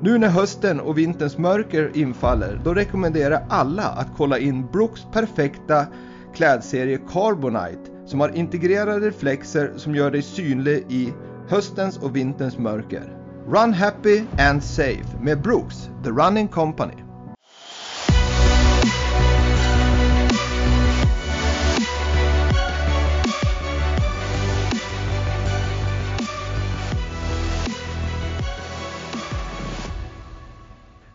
Nu när hösten och vinterns mörker infaller, då rekommenderar jag alla att kolla in Brooks perfekta klädserie Carbonite som har integrerade reflexer som gör dig synlig i höstens och vinterns mörker. Run happy and safe med Brooks, The Running Company.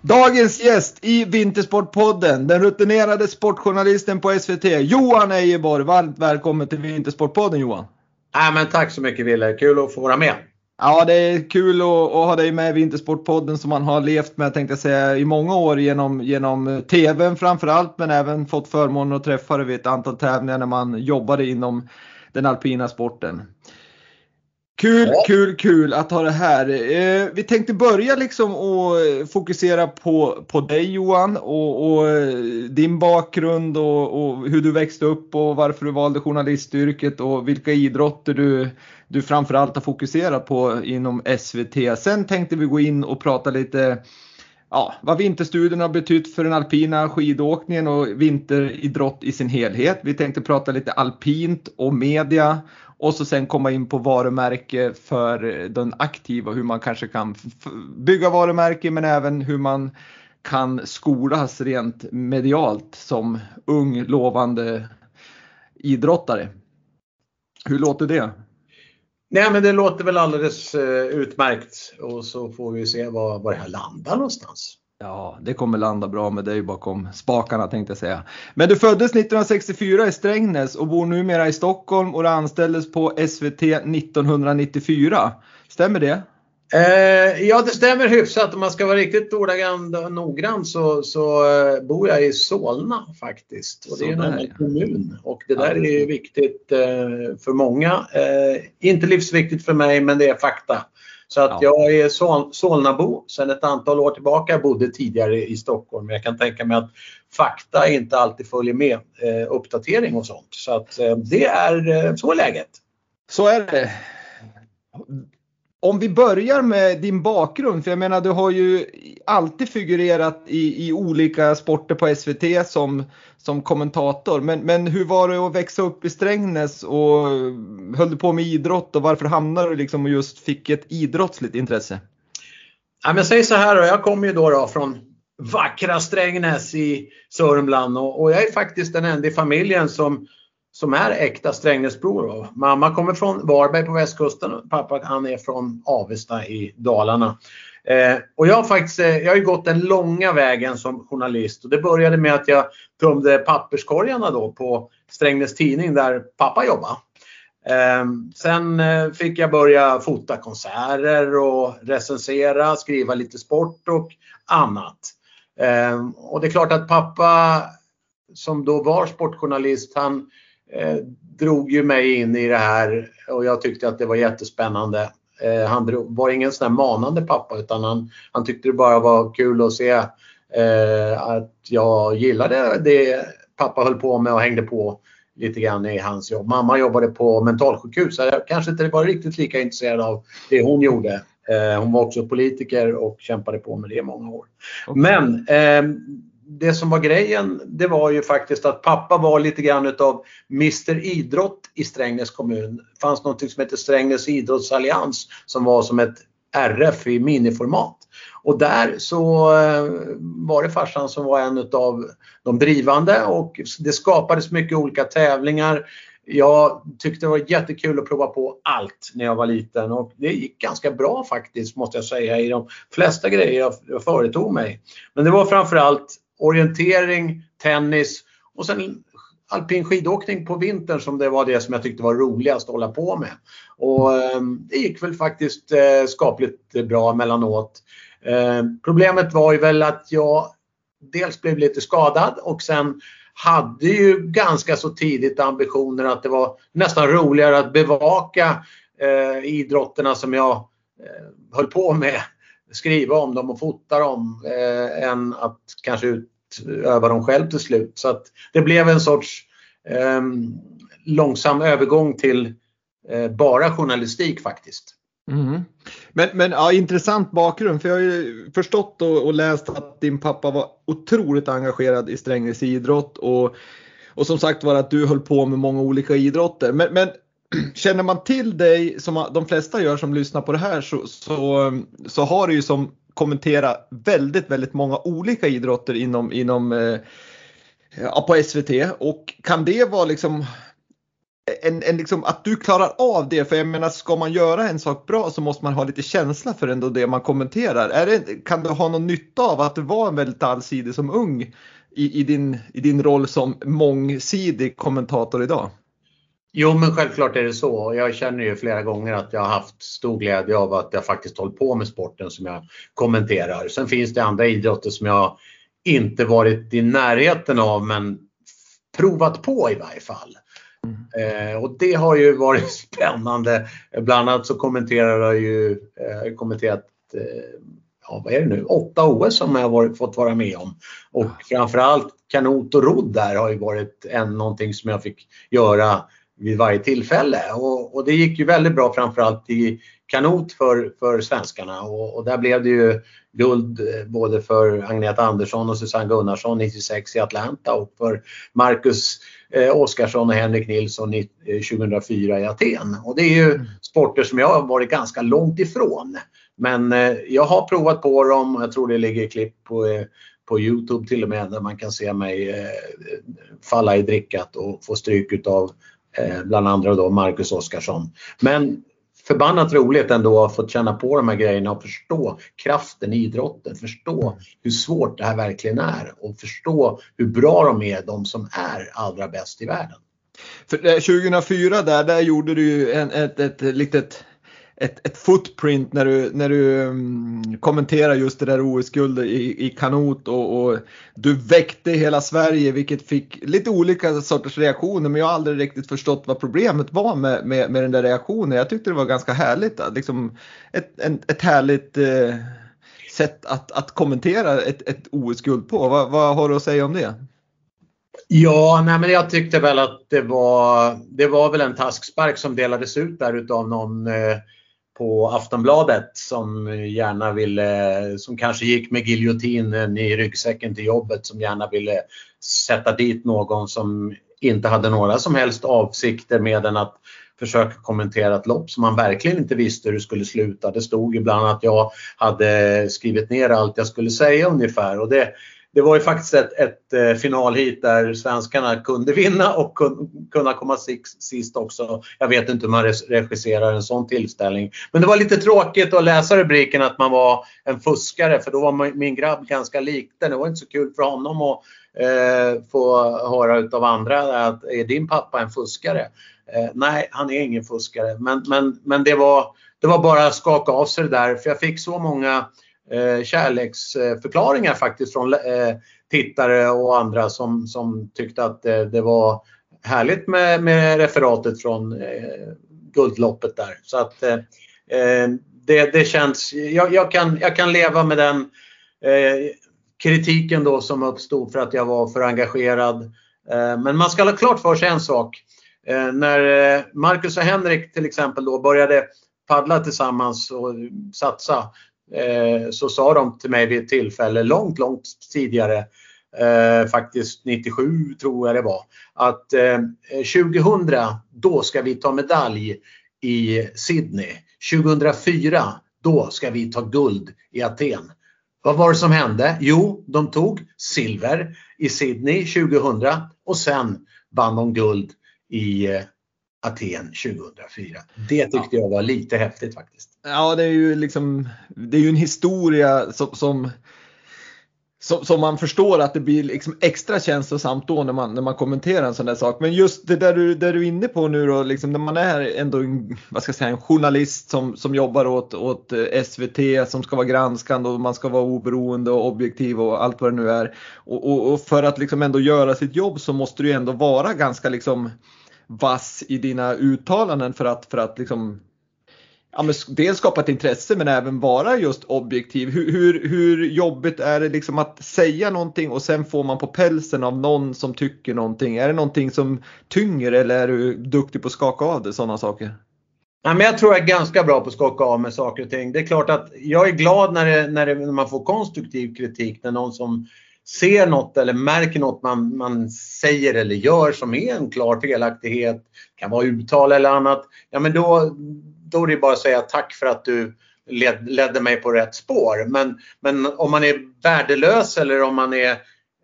Dagens gäst i Vintersportpodden, den rutinerade sportjournalisten på SVT, Johan Ejeborg. Varmt välkommen till Vintersportpodden Johan. Ja, men tack så mycket Wille, kul att få vara med. Ja, det är kul att, att ha dig med i Vintersportpodden som man har levt med tänkte jag säga i många år genom, genom TVn framförallt men även fått förmånen att träffa dig vid ett antal tävlingar när man jobbade inom den alpina sporten. Kul, ja. kul, kul att ha det här. Eh, vi tänkte börja liksom och fokusera på, på dig Johan och, och din bakgrund och, och, hur du växte upp och varför du valde journalistyrket och vilka idrotter du, du framförallt har fokuserat på inom SVT. Sen tänkte vi gå in och prata lite ja, vad Vinterstudion har betytt för den alpina skidåkningen och vinteridrott i sin helhet. Vi tänkte prata lite alpint och media och så sen komma in på varumärke för den aktiva, hur man kanske kan bygga varumärke men även hur man kan skolas rent medialt som ung lovande idrottare. Hur låter det? Nej men det låter väl alldeles eh, utmärkt och så får vi se var, var det här landar någonstans. Ja, det kommer landa bra med dig bakom spakarna tänkte jag säga. Men du föddes 1964 i Strängnäs och bor numera i Stockholm och du anställdes på SVT 1994. Stämmer det? Eh, ja, det stämmer hyfsat. Om man ska vara riktigt ordagrant noggrann så, så eh, bor jag i Solna faktiskt. Och det är en annan kommun och det där är viktigt eh, för många. Eh, inte livsviktigt för mig men det är fakta. Så att ja. jag är Sol Solnabo sedan ett antal år tillbaka. Jag bodde tidigare i Stockholm men jag kan tänka mig att fakta inte alltid följer med eh, uppdatering och sånt. Så att det är, så läget. Så är det. Om vi börjar med din bakgrund, för jag menar du har ju alltid figurerat i, i olika sporter på SVT som, som kommentator. Men, men hur var det att växa upp i Strängnäs och höll du på med idrott och varför hamnade du liksom och just fick ett idrottsligt intresse? Ja, men säg så här då, jag kommer ju då, då från vackra Strängnäs i Sörmland och, och jag är faktiskt den enda i familjen som som är äkta Strängnäsbror. Mamma kommer från Varberg på västkusten och pappa han är från Avesta i Dalarna. Eh, och jag har faktiskt eh, jag har gått den långa vägen som journalist och det började med att jag tömde papperskorgarna då på Strängnäs Tidning där pappa jobbade. Eh, sen eh, fick jag börja fota konserter och recensera, skriva lite sport och annat. Eh, och det är klart att pappa som då var sportjournalist, han eh, drog ju mig in i det här och jag tyckte att det var jättespännande. Eh, han drog, var ingen sån här manande pappa utan han, han tyckte det bara var kul att se eh, att jag gillade det pappa höll på med och hängde på lite grann i hans jobb. Mamma jobbade på mentalsjukhus så jag kanske inte var riktigt lika intresserad av det hon gjorde. Eh, hon var också politiker och kämpade på med det i många år. Okay. Men eh, det som var grejen det var ju faktiskt att pappa var lite grann utav Mr Idrott i Strängnäs kommun. Det fanns något som hette Strängnäs idrottsallians som var som ett RF i miniformat. Och där så eh, var det farsan som var en utav de drivande och det skapades mycket olika tävlingar. Jag tyckte det var jättekul att prova på allt när jag var liten och det gick ganska bra faktiskt måste jag säga i de flesta grejer jag företog mig. Men det var framförallt orientering, tennis och sen alpin skidåkning på vintern som det var det som jag tyckte var roligast att hålla på med. Och ehm, det gick väl faktiskt eh, skapligt bra mellanåt. Ehm, problemet var ju väl att jag dels blev lite skadad och sen hade ju ganska så tidigt ambitioner att det var nästan roligare att bevaka eh, idrotterna som jag eh, höll på med, skriva om dem och fota dem, eh, än att kanske utöva dem själv till slut. Så att det blev en sorts eh, långsam övergång till eh, bara journalistik faktiskt. Mm. Men, men ja, intressant bakgrund för jag har ju förstått och, och, läst att din pappa var otroligt engagerad i Strängnäs idrott och, och som sagt var att du höll på med många olika idrotter. Men, men känner man till dig som de flesta gör som lyssnar på det här så, så, så har du ju som kommentera väldigt, väldigt många olika idrotter inom, inom eh, på SVT och kan det vara liksom en, en liksom, att du klarar av det, för jag menar ska man göra en sak bra så måste man ha lite känsla för ändå det man kommenterar. Är det, kan du ha någon nytta av att du var en väldigt allsidig som ung i, i, din, i din roll som mångsidig kommentator idag? Jo men självklart är det så. Jag känner ju flera gånger att jag har haft stor glädje av att jag faktiskt hållit på med sporten som jag kommenterar. Sen finns det andra idrotter som jag inte varit i närheten av men provat på i varje fall. Mm. Eh, och det har ju varit spännande. Bland annat så kommenterar jag ju eh, kommenterat eh, ja, vad är det nu, åtta OS som jag har fått vara med om. Och framförallt kanot och rodd där har ju varit en, någonting som jag fick göra vid varje tillfälle. Och, och det gick ju väldigt bra framförallt i kanot för, för svenskarna och, och, där blev det ju guld eh, både för Agneta Andersson och Susanne Gunnarsson 96 i Atlanta och för Marcus eh, Oskarsson och Henrik Nilsson i, eh, 2004 i Aten. Och det är ju mm. sporter som jag har varit ganska långt ifrån. Men eh, jag har provat på dem, jag tror det ligger klipp på eh, på Youtube till och med där man kan se mig eh, falla i drickat och få stryk utav Eh, bland andra då Marcus Oskarsson. Men förbannat roligt ändå att få känna på de här grejerna och förstå kraften i idrotten, förstå hur svårt det här verkligen är och förstå hur bra de är, de som är allra bäst i världen. För eh, 2004 där, där gjorde du ju en, ett, ett litet ett, ett footprint när du, när du um, kommenterar just det där OS-guldet i, i kanot och, och, du väckte hela Sverige vilket fick lite olika sorters reaktioner men jag har aldrig riktigt förstått vad problemet var med, med, med den där reaktionen. Jag tyckte det var ganska härligt, liksom ett, en, ett härligt eh, sätt att, att kommentera ett, ett OS-guld på. Vad, vad har du att säga om det? Ja, nej, men jag tyckte väl att det var, det var väl en taskspark som delades ut där utav någon eh, på Aftonbladet som gärna ville, som kanske gick med giljotinen i ryggsäcken till jobbet som gärna ville sätta dit någon som inte hade några som helst avsikter med än att försöka kommentera ett lopp som man verkligen inte visste hur det skulle sluta. Det stod ibland att jag hade skrivit ner allt jag skulle säga ungefär och det, det var ju faktiskt ett, ett eh, finalhit där svenskarna kunde vinna och kunna komma sist också. Jag vet inte hur man regisserar en sån tillställning. Men det var lite tråkigt att läsa rubriken att man var en fuskare för då var min grabb ganska liten. Det var inte så kul för honom att eh, få höra utav andra att är din pappa en fuskare? Eh, nej, han är ingen fuskare. Men, men, men det, var, det var bara att skaka av sig det där för jag fick så många Eh, kärleksförklaringar faktiskt från eh, tittare och andra som, som tyckte att eh, det, var härligt med, med referatet från guldloppet där. Så att det, det känns, jag, jag, kan, jag kan leva med den kritiken då som uppstod för att jag var för engagerad. Men man ska ha klart för sig en sak. när Marcus och Henrik till exempel då började paddla tillsammans och satsa Eh, så sa de till mig vid ett tillfälle långt, långt tidigare, eh, faktiskt 97 tror jag det var, att eh, 2000 då ska vi ta medalj i Sydney. 2004 då ska vi ta guld i Aten. Vad var det som hände? Jo, de tog silver i Sydney 2000 och sen vann de guld i eh, Aten 2004. Det tyckte jag var lite häftigt faktiskt. Ja, det är ju liksom, det är ju en historia som, som som, man förstår att det blir liksom extra känslosamt då när man, när man kommenterar en sån där sak. Men just det där du, där du är inne på nu då, liksom när man är ändå en, vad ska jag säga, en journalist som, som jobbar åt, åt eh, SVT som ska vara granskande och man ska vara oberoende och objektiv och allt vad det nu är. Och, och, och för att liksom ändå göra sitt jobb så måste du ändå vara ganska liksom vass i dina uttalanden för att, för att liksom ja, men dels skapa ett intresse men även vara just objektiv. Hur, hur, hur jobbigt är det liksom att säga någonting och sen får man på pälsen av någon som tycker någonting? Är det någonting som tynger eller är du duktig på att skaka av det, sådana saker? Ja, men jag tror jag är ganska bra på att skaka av med saker och ting. Det är klart att jag är glad när, det, när, det, när man får konstruktiv kritik. När någon som ser något eller märker något man, man säger eller gör som är en klar felaktighet, kan vara uttal eller annat. Ja men då, då är det bara att säga tack för att du led, ledde mig på rätt spår. Men, men om man är värdelös eller om man är,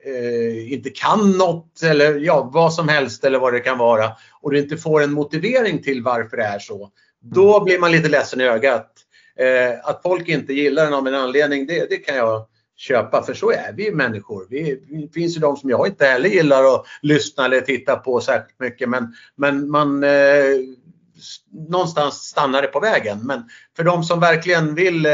eh, inte kan något eller ja, vad som helst eller vad det kan vara och du inte får en motivering till varför det är så. Då mm. blir man lite ledsen i ögat. Eh, att folk inte gillar den av en anledning, det, det kan jag köpa för så är vi människor. Vi, det finns ju de som jag inte heller gillar att lyssna eller titta på särskilt mycket men, men man eh, någonstans stannar det på vägen. Men för de som verkligen vill eh,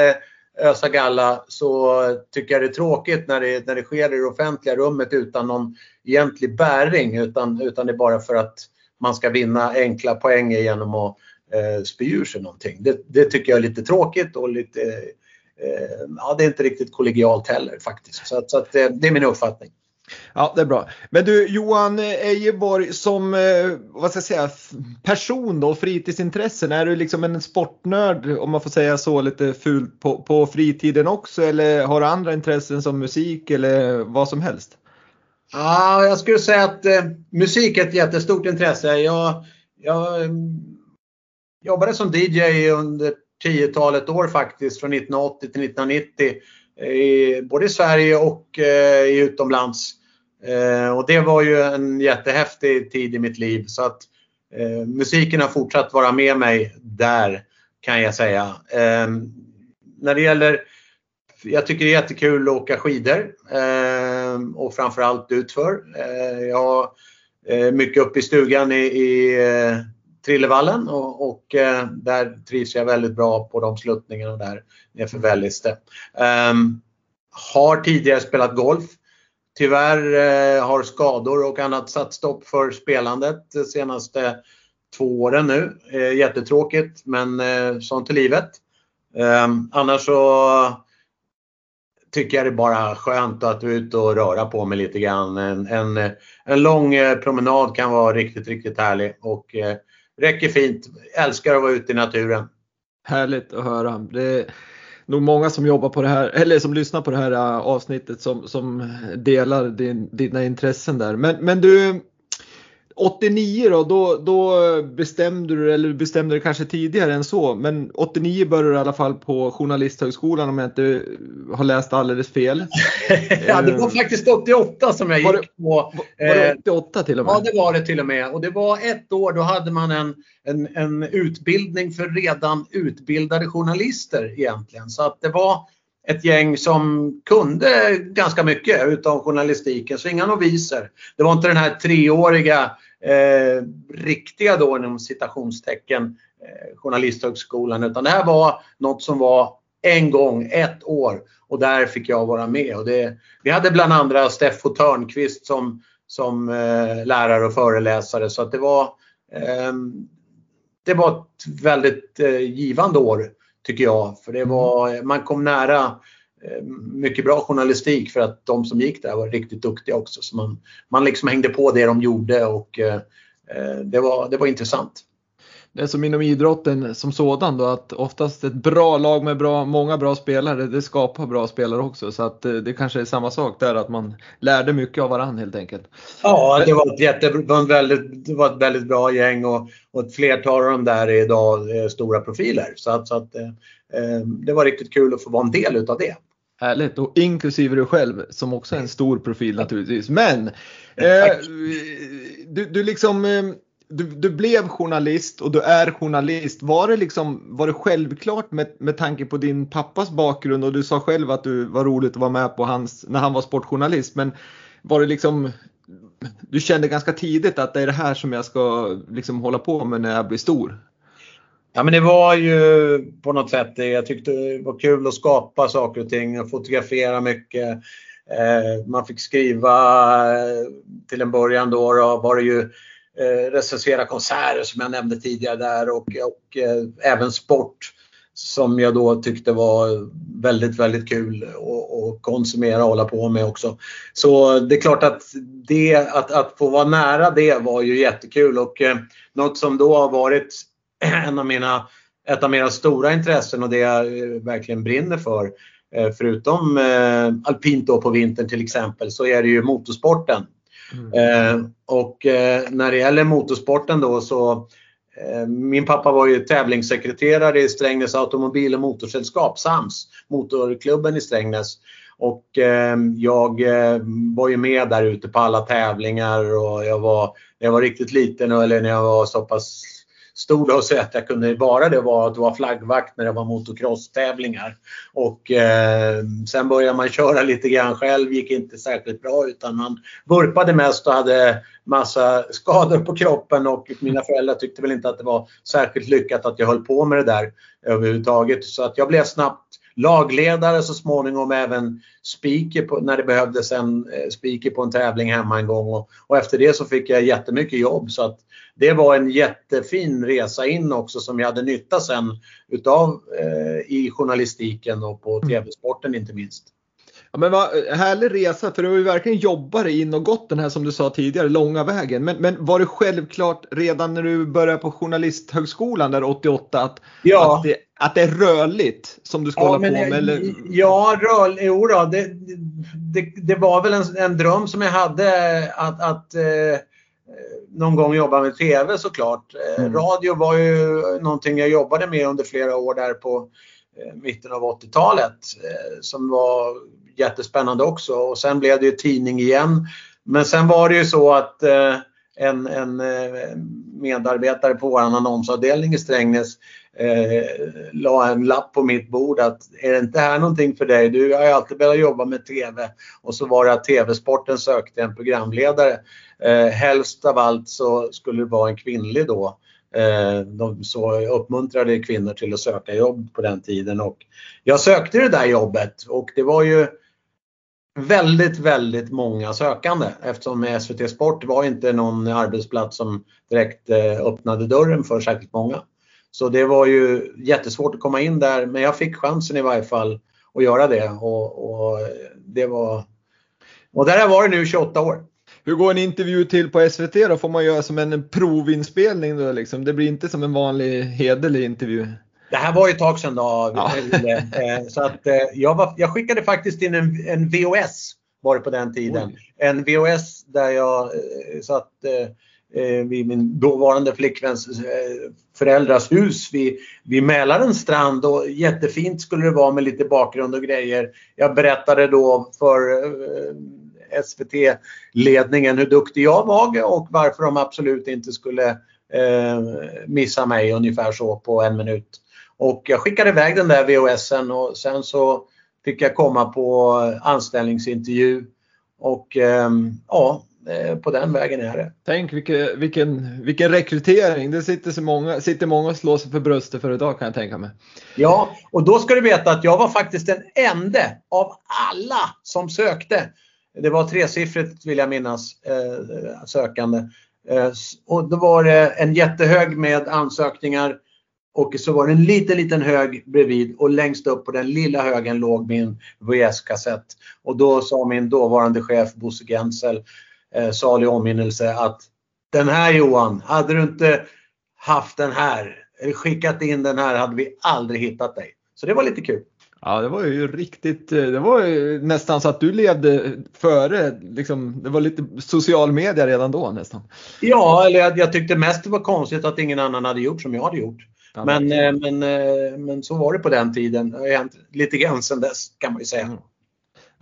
ösa galla så tycker jag det är tråkigt när det, när det sker i det offentliga rummet utan någon egentlig bäring utan, utan det är bara för att man ska vinna enkla poäng genom att eh, spy ur sig någonting. Det, det, tycker jag är lite tråkigt och lite eh, ja, det är inte riktigt kollegialt heller faktiskt. Så, så att, det, det är min uppfattning. Ja, det är bra. Men du Johan Ejeborg som eh, vad ska jag säga, person då, fritidsintressen, är du liksom en sportnörd om man får säga så lite fult på, på fritiden också eller har du andra intressen som musik eller vad som helst? Ja, jag skulle säga att eh, musik är ett jättestort intresse. Jag, jag mm, jobbade som DJ under tiotalet år faktiskt, från 1980 till 1990 eh, i, både i Sverige och eh, utomlands. Eh, och det var ju en jättehäftig tid i mitt liv så att eh, musiken har fortsatt vara med mig där kan jag säga. Eh, när det gäller, jag tycker det är jättekul att åka skidor eh, och framförallt utför. Jag har mycket uppe i stugan i, i Trillevallen och, och eh, där trivs jag väldigt bra på de sluttningarna där nerför Välliste. Um, ehm, har tidigare spelat golf. Tyvärr eh, har skador och annat satt stopp för spelandet de senaste två åren nu. Eh, jättetråkigt men eh, sånt är livet. Um, annars så tycker jag det är bara skönt att vara ute och röra på mig lite grann. En, en, en lång eh, promenad kan vara riktigt, riktigt härlig och eh, räcker fint. Älskar att vara ute i naturen. Härligt att höra. Det är nog många som jobbar på det här, eller som lyssnar på det här äh, avsnittet som, som delar din, dina intressen där. Men, men du, 89 då, då, då bestämde du, eller bestämde du kanske tidigare än så, men 89 började du i alla fall på Journalisthögskolan om jag inte har läst alldeles fel. ja, det var faktiskt 88 som jag gick var det, på. Var det 88 eh, till och med? Ja, det var det till och med. Och det var ett år, då hade man en, en, en utbildning för redan utbildade journalister egentligen. Så att det var ett gäng som kunde ganska mycket utav journalistiken, så inga noviser. Det var inte den här treåriga eh, riktiga då inom citationstecken eh, Journalisthögskolan utan det här var något som var en gång, ett år och där fick jag vara med. Och det, vi hade bland andra Steffo Törnqvist som, som eh, lärare och föreläsare så att det var eh, det var ett väldigt eh, givande år tycker jag. För det var, man kom nära eh, mycket bra journalistik för att de som gick där var riktigt duktiga också. Så man, man liksom hängde på det de gjorde och eh, eh, det, var, det var intressant. det är som inom idrotten som sådan då att oftast ett bra lag med bra, många bra spelare, det skapar bra spelare också. Så att eh, det kanske är samma sak där, att man lärde mycket av varandra helt enkelt. Ja, det var ett, jätte, väldigt, det var ett väldigt bra gäng och, och ett flertal av dem där är idag eh, stora profiler. Så att, så att eh, eh, det var riktigt kul att få vara en del utav det. Härligt och inklusive du själv som också är en stor profil naturligtvis. Men eh, du, du liksom du, du, blev journalist och du är journalist. Var det, liksom, var det självklart med, med tanke på din pappas bakgrund och du sa själv att du var roligt att vara med på hans, när han var sportjournalist. Men var det liksom, du kände ganska tidigt att det är det här som jag ska liksom hålla på med när jag blir stor? Ja men det var ju på något sätt det. Jag tyckte det var kul att skapa saker och ting och fotografera mycket. Eh, man fick skriva eh, till en början då, då var det ju eh, recensera konserter som jag nämnde tidigare där och, och även sport som jag då tyckte var väldigt, väldigt kul att konsumera och hålla på med också. Så det är klart att, det, att, att få vara nära det var ju jättekul och eh, något som då har varit en av mina, ett av mina stora intressen och det jag eh, verkligen brinner för eh, förutom eh, alpint då på vintern till exempel så är det ju motorsporten. Mm. Och när det gäller motorsporten då så min pappa var ju tävlingssekreterare i Strängnäs Automobil och Motorsällskap, SAMS, motorklubben i Strängnäs. Och jag var ju med där ute på alla tävlingar och jag var, när jag var riktigt liten eller när jag var så pass stor och så att jag kunde vara det var att vara flaggvakt när det var motocross-tävlingar. Och eh, sen började man köra lite grann själv, gick inte särskilt bra utan man vurpade mest och hade massa skador på kroppen och mina föräldrar tyckte väl inte att det var särskilt lyckat att jag höll på med det där överhuvudtaget. Så att jag blev snabbt lagledare så småningom även speaker när det behövdes en eh, speaker på en tävling hemma en gång och, och, efter det så fick jag jättemycket jobb så att det var en jättefin resa in också som jag hade nytta sen utav eh, i journalistiken och på mm. TV-sporten inte minst. Ja, men vad härlig resa för du har ju verkligen jobbat dig in och gått den här som du sa tidigare långa vägen. Men, men var det självklart redan när du började på Journalisthögskolan där 88 att, ja. att, det, att det är rörligt som du ska ja, hålla på med? Eller? Ja, rörligt, jo då, det, det, det, var väl en, en dröm som jag hade att, att eh, någon gång jobba med TV såklart. Eh, mm. Radio var ju någonting jag jobbade med under flera år där på eh, mitten av 80-talet eh, som var jättespännande också och sen blev det ju tidning igen. Men sen var det ju så att eh, en, en eh, medarbetare på vår annonsavdelning i Strängnäs eh, la en lapp på mitt bord att är det inte här någonting för dig? Du har ju alltid velat jobba med TV. Och så var det att TV-sporten sökte en programledare. Eh, helst av allt så skulle det vara en kvinnlig då. Eh, de så uppmuntrade kvinnor till att söka jobb på den tiden och jag sökte det där jobbet och det var ju väldigt, väldigt många sökande eftersom SVT Sport var inte någon arbetsplats som direkt eh, öppnade dörren för särskilt många. Så det var ju jättesvårt att komma in där men jag fick chansen i varje fall att göra det och, och det var och där har jag varit nu 28 år. Hur går en intervju till på SVT då? Får man göra som en provinspelning då liksom? Det blir inte som en vanlig hederlig intervju? Det här var ju ett tag sedan då. Ja. Eh, så att eh, jag, var, jag skickade faktiskt in en, en VOS var det på den tiden. Oj. En VOS där jag eh, satt vid min dåvarande flickväns föräldrars hus vid, vid Mälarens strand och jättefint skulle det vara med lite bakgrund och grejer. Jag berättade då för SVT-ledningen hur duktig jag var och varför de absolut inte skulle eh, missa mig ungefär så på en minut. Och jag skickade iväg den där VHSen och sen så fick jag komma på anställningsintervju och ehm, ja, eh, på den vägen är det. Tänk vilken, vilken, vilken rekrytering. Det sitter, så många, sitter många och slår sig för bröstet för idag kan jag tänka mig. Ja, och då ska du veta att jag var faktiskt den enda av alla som sökte. Det var tresiffrigt vill jag minnas eh, sökande. Eh, och då var det en jättehög med ansökningar och så var det en liten, liten hög bredvid och längst upp på den lilla högen låg min VS-kassett. Och då sa min dåvarande chef Bosse Gensel, eh, salig åminnelse, att den här Johan, hade du inte haft den här, eller skickat in den här hade vi aldrig hittat dig. Så det var lite kul. Ja, det var ju riktigt, det var ju nästan så att du levde före, liksom, det var lite social media redan då nästan. Ja, eller jag, jag tyckte mest det var konstigt att ingen annan hade gjort som jag hade gjort. Men, men, men, men så var det på den tiden. Det har hänt lite grann sedan dess kan man ju säga. Mm.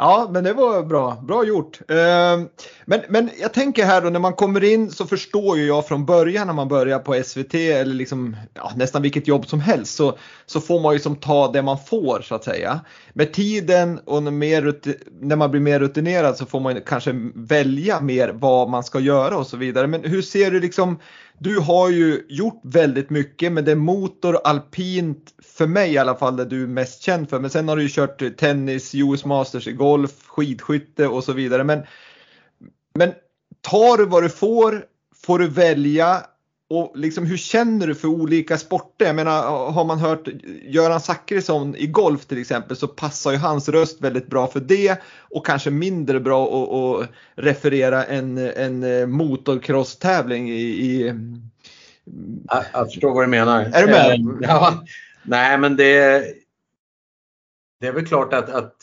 Ja, men det var bra. Bra gjort. Ehm, men, men jag tänker här då när man kommer in så förstår ju jag från början när man börjar på SVT eller liksom ja, nästan vilket jobb som helst så, så får man ju som ta det man får så att säga. Med tiden och när, mer, när man blir mer rutinerad så får man kanske välja mer vad man ska göra och så vidare. Men hur ser du liksom du har ju gjort väldigt mycket men det är motor, alpint för mig i alla fall det du är mest känd för. Men sen har du ju kört tennis, US Masters i golf, skidskytte och så vidare. Men, men tar du vad du får, får du välja och liksom hur känner du för olika sporter? Jag menar, har man hört Göran Zachrisson i golf till exempel så passar ju hans röst väldigt bra för det och kanske mindre bra att, referera en, en motocross-tävling i, i... Jag, jag förstår vad du menar. Är du med? Eh, ja, nej, men det, det är väl klart att, att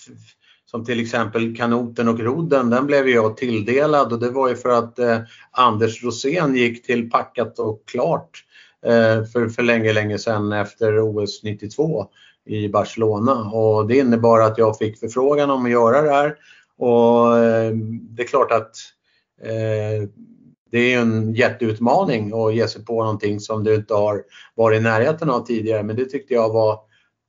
som till exempel kanoten och rodden, den blev jag tilldelad. Och det var ju för att eh, Anders Rosén gick till packat och klart eh, för, för länge, länge sedan efter OS 92 i Barcelona. Och det innebar att jag fick förfrågan om att göra det här. Och eh, det är klart att eh, det är en jätteutmaning att ge sig på någonting som du inte har varit i närheten av tidigare. Men det tyckte jag var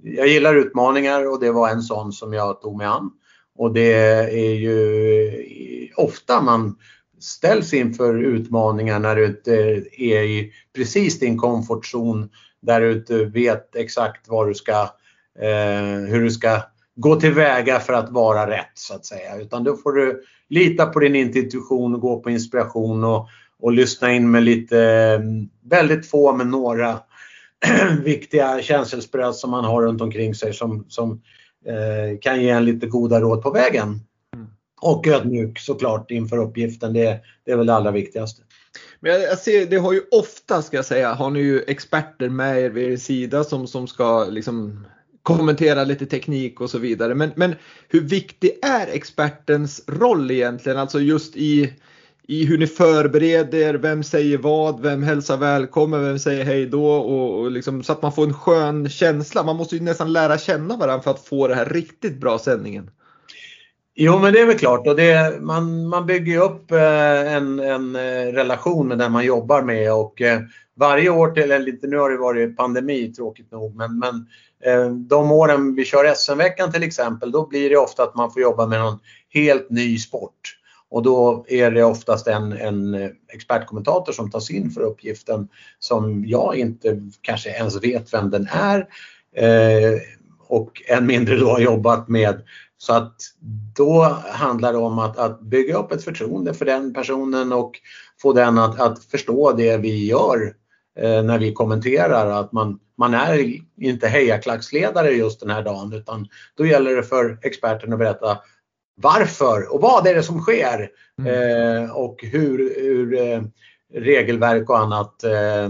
jag gillar utmaningar och det var en sån som jag tog mig an. Och det är ju ofta man ställs inför utmaningar när du inte är i precis din komfortzon där du inte vet exakt vad du ska, eh, hur du ska gå tillväga för att vara rätt så att säga. Utan då får du lita på din intuition och gå på inspiration och, och lyssna in med lite, mm, väldigt få men några viktiga känselspröt som man har runt omkring sig som, som Eh, kan ge en lite goda råd på vägen. Mm. Och ödmjuk såklart inför uppgiften, det, det är väl det allra viktigaste. Men jag, jag, ser, det har ju ofta ska jag säga, har ni ju experter med er vid er sida som, som ska liksom kommentera lite teknik och så vidare. Men, men hur viktig är expertens roll egentligen? Alltså just i i hur ni förbereder, vem säger vad, vem hälsar välkommen, vem säger hej då och, och liksom, så att man får en skön känsla. Man måste ju nästan lära känna varandra för att få den här riktigt bra sändningen. Jo men det är väl klart och det, man, man bygger ju upp eh, en, en eh, relation med den man jobbar med och eh, varje år till, eller nu har det varit pandemi tråkigt nog, men, men de åren vi kör SM-veckan till exempel då blir det ofta att man får jobba med någon helt ny sport. Och då är det oftast en, en expertkommentator som tas in för uppgiften som jag inte kanske ens vet vem den är eh, och än mindre då har jobbat med. Så att då handlar det om att, att bygga upp ett förtroende för den personen och få den att, att förstå det vi gör eh, när vi kommenterar. Att man, man är inte hejaklacksledare just den här dagen utan då gäller det för experten att berätta varför och vad är det som sker mm. eh, och hur, hur eh, regelverk och annat eh,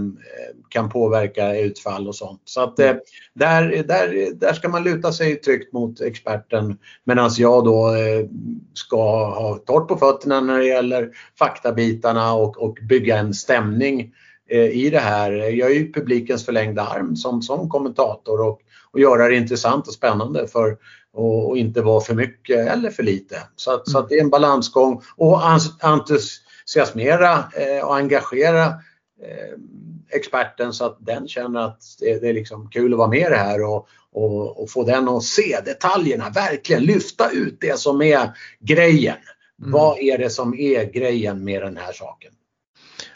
kan påverka utfall och sånt. Så att eh, där, där, där ska man luta sig tryggt mot experten medan jag då eh, ska ha torrt på fötterna när det gäller faktabitarna och, och bygga en stämning eh, i det här. Jag är ju publikens förlängda arm som, som kommentator och, och göra det intressant och spännande för och, och inte vara för mycket eller för lite. Så mm. så att det är en balansgång och entusiasmera eh, och engagera eh, experten så att den känner att det, det, är liksom kul att vara med i det här och, och, och, få den att se detaljerna, verkligen lyfta ut det som är grejen. Mm. Vad är det som är grejen med den här saken?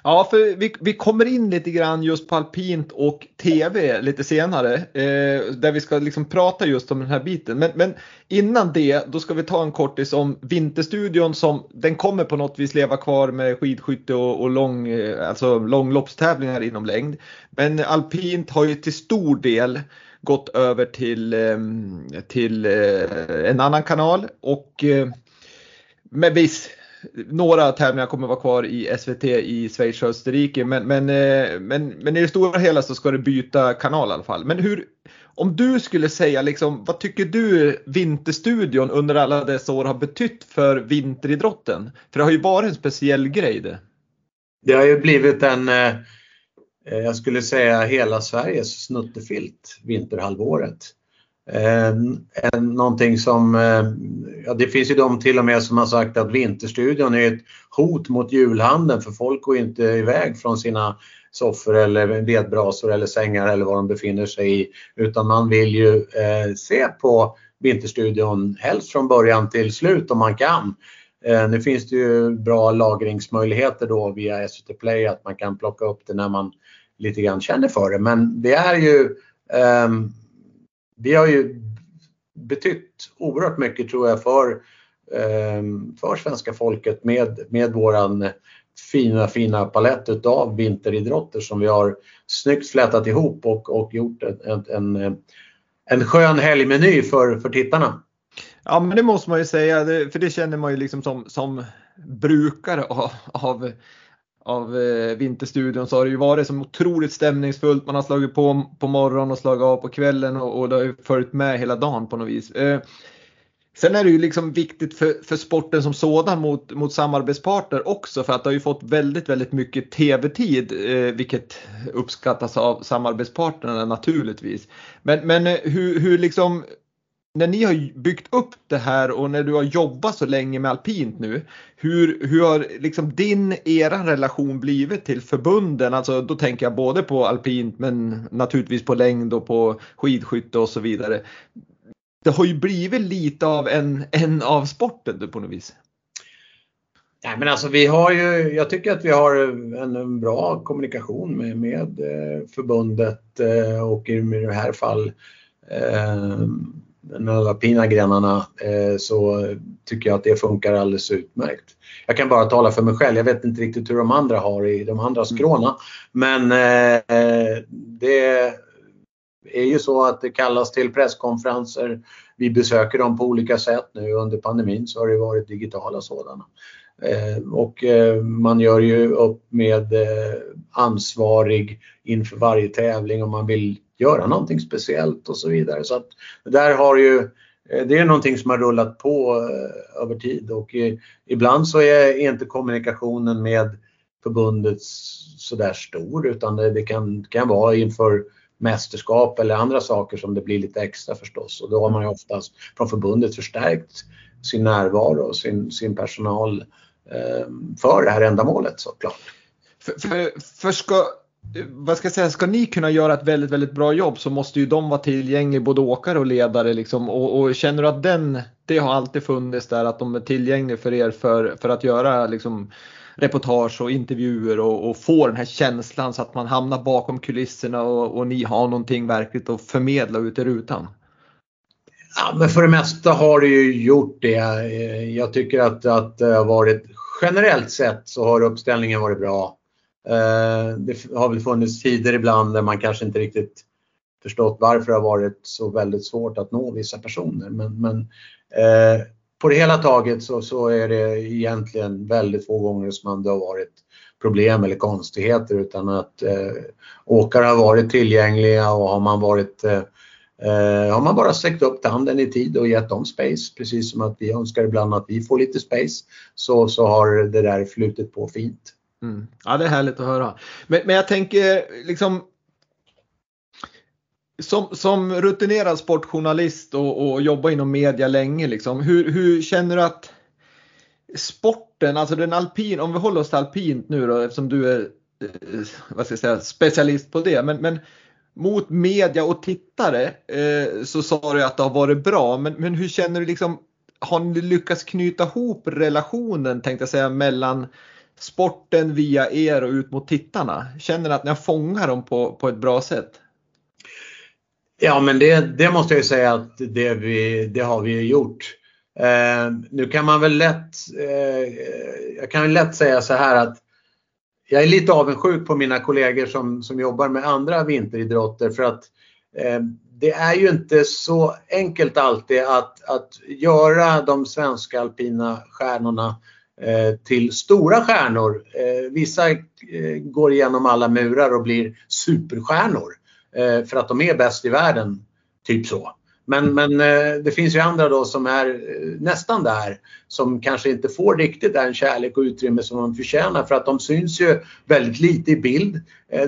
Ja, för vi, vi kommer in lite grann just på alpint och TV lite senare. Eh, där vi ska liksom prata just om den här biten. Men, men, innan det, då ska vi ta en kortis om Vinterstudion som den kommer på något vis leva kvar med skidskytte och, och lång, eh, alltså långloppstävlingar inom längd. Men alpint har ju till stor del gått över till, eh, till eh, en annan kanal och med viss några tävlingar kommer vara kvar i SVT i Schweiz och Österrike men, men, eh, men, men i det stora hela så ska du byta kanal i alla fall. Men hur, om du skulle säga liksom, vad tycker du Vinterstudion under alla dessa år har betytt för vinteridrotten? För det har ju varit en speciell grej det. Det har ju blivit en, eh, jag skulle säga hela Sveriges snuttefilt vinterhalvåret. Eh, någonting som, eh, ja, det finns ju de till och med som har sagt att Vinterstudion är ett hot mot julhandeln för folk går inte iväg från sina soffor eller vedbrasor eller sängar eller var de befinner sig i. Utan man vill ju eh, se på Vinterstudion helst från början till slut om man kan. Eh, nu finns det ju bra lagringsmöjligheter då via SVT Play att man kan plocka upp det när man lite grann känner för det. Men det är ju eh, vi har ju betytt oerhört mycket tror jag för, ehm, för svenska folket med, med våran fina, fina palett utav vinteridrotter som vi har snyggt flätat ihop och, och gjort en, en, en skön helgmeny för, för tittarna. Ja men det måste man ju säga, för det känner man ju liksom som, som brukare av, av av eh, Vinterstudion så har det ju varit så otroligt stämningsfullt. Man har slagit på på morgonen och slagit av på kvällen och, och det har ju följt med hela dagen på något vis. Eh, sen är det ju liksom viktigt för, för sporten som sådan mot, mot samarbetspartner också för att det har ju fått väldigt, väldigt mycket tv-tid eh, vilket uppskattas av samarbetspartnerna naturligtvis. Men, men eh, hur, hur liksom när ni har byggt upp det här och när du har jobbat så länge med alpint nu, hur, hur har liksom din, eran relation blivit till förbunden? Alltså då tänker jag både på alpint men naturligtvis på längd och på skidskytte och så vidare. Det har ju blivit lite av en, en av sporten på något vis. Nej, men alltså vi har ju, jag tycker att vi har en, en bra kommunikation med, med eh, förbundet eh, och i det här fall eh, de alpina grenarna eh, så tycker jag att det funkar alldeles utmärkt. Jag kan bara tala för mig själv. Jag vet inte riktigt hur de andra har i de andra mm. skråna. Men eh, det är ju så att det kallas till presskonferenser. Vi besöker dem på olika sätt nu under pandemin så har det varit digitala sådana. Eh, och man gör ju upp med ansvarig inför varje tävling om man vill göra någonting speciellt och så vidare. Så att där har ju, eh, det är någonting som har rullat på eh, över tid och eh, ibland så är inte kommunikationen med förbundet sådär stor utan det, kan, kan vara inför mästerskap eller andra saker som det blir lite extra förstås och då har man ju oftast från förbundet förstärkt sin närvaro och sin, sin personal eh, för det här ändamålet såklart. För, för, för ska, vad ska jag säga, ska ni kunna göra ett väldigt, väldigt bra jobb så måste ju de vara tillgängliga, både åkare och ledare liksom. Och, och, känner du att den, det har alltid funnits där, att de är tillgängliga för er för, för att göra liksom reportage och intervjuer och, och få den här känslan så att man hamnar bakom kulisserna och, och ni har någonting verkligt att förmedla ut i rutan? Ja, men för det mesta har det ju gjort det. Jag tycker att, att det har varit generellt sett så har uppställningen varit bra. Eh, det har väl funnits tider ibland där man kanske inte riktigt förstått varför det har varit så väldigt svårt att nå vissa personer. Men, men eh, på det hela taget så, så, är det egentligen väldigt få gånger som det har varit problem eller konstigheter utan att eh, åkare har varit tillgängliga och har man varit eh, eh har man bara sträckt upp handen i tid och gett dem space, precis som att vi önskar ibland att vi får lite space, så, så har det där flutit på fint. Mm. Ja, det är härligt att höra. Men, men jag tänker liksom som, som rutinerad sportjournalist och, och jobbar inom media länge, liksom, hur, hur känner du att sporten, alltså den alpin, om vi håller oss till alpint nu då eftersom du är eh, vad ska jag säga, specialist på det. Men, men mot media och tittare eh, så sa du att det har varit bra. Men, men hur känner du liksom, har ni lyckats knyta ihop relationen tänkte jag säga mellan sporten via er och ut mot tittarna? Känner ni att ni har fångat dem på, på ett bra sätt? Ja men det, det måste jag ju säga att det, vi, det har vi gjort. Eh, nu kan man väl lätt, eh, jag kan lätt säga så här att jag är lite avundsjuk på mina kollegor som, som jobbar med andra vinteridrotter för att eh, det är ju inte så enkelt alltid att, att göra de svenska alpina stjärnorna eh, Eh, till stora stjärnor. Eh, vissa eh, går igenom alla murar och blir superstjärnor för att de är bäst i världen. Typ så. Men, men det finns ju andra då som är nästan där som kanske inte får riktigt den kärlek och utrymme som de förtjänar för att de syns ju väldigt lite i bild.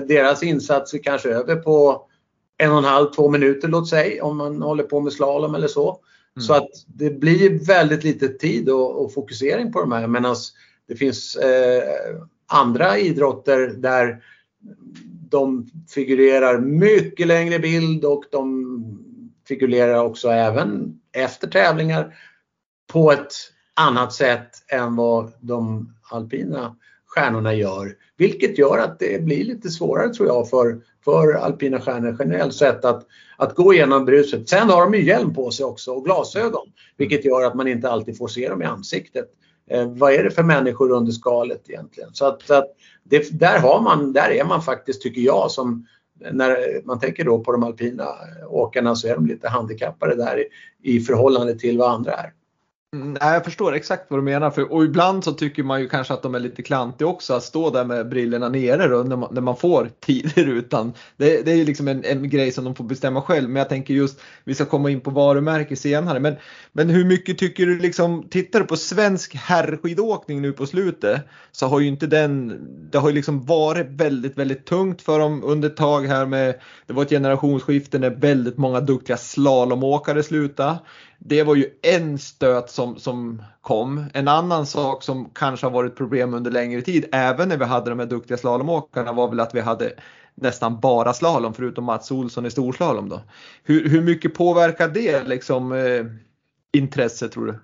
Deras insatser kanske över på en och en halv, två minuter låt säga om man håller på med slalom eller så. Mm. Så att det blir väldigt lite tid och, och fokusering på de här medan det finns eh, andra idrotter där de figurerar mycket längre bild och de figurerar också även efter tävlingar på ett annat sätt än vad de alpina stjärnorna gör. Vilket gör att det blir lite svårare tror jag för, för alpina stjärnor generellt sett att, att gå igenom bruset. Sen har de ju hjälm på sig också och glasögon vilket gör att man inte alltid får se dem i ansiktet. Eh, vad är det för människor under skalet egentligen? Så att, att det, där, har man, där är man faktiskt, tycker jag, som när man tänker då på de alpina åkarna så är de lite handikappade där i, i förhållande till vad andra är. Mm, nej, jag förstår exakt vad du menar. För, och ibland så tycker man ju kanske att de är lite klantiga också att stå där med brillorna nere då, när, man, när man får tider utan. Det, det är ju liksom en, en, grej som de får bestämma själv. Men jag tänker just, vi ska komma in på varumärke senare. Men, men hur mycket tycker du liksom, tittar du på svensk herrskidåkning nu på slutet så har ju inte den, det har ju liksom varit väldigt, väldigt tungt för dem under ett tag här med, det var ett generationsskifte när väldigt många duktiga slalomåkare slutade. Det var ju en stöt som, som kom. En annan sak som kanske har varit problem under längre tid, även när vi hade de här duktiga slalomåkarna, var väl att vi hade nästan bara slalom förutom Mats Olsson i storslalom. Då. Hur, hur mycket påverkar det liksom, eh, intresset tror du?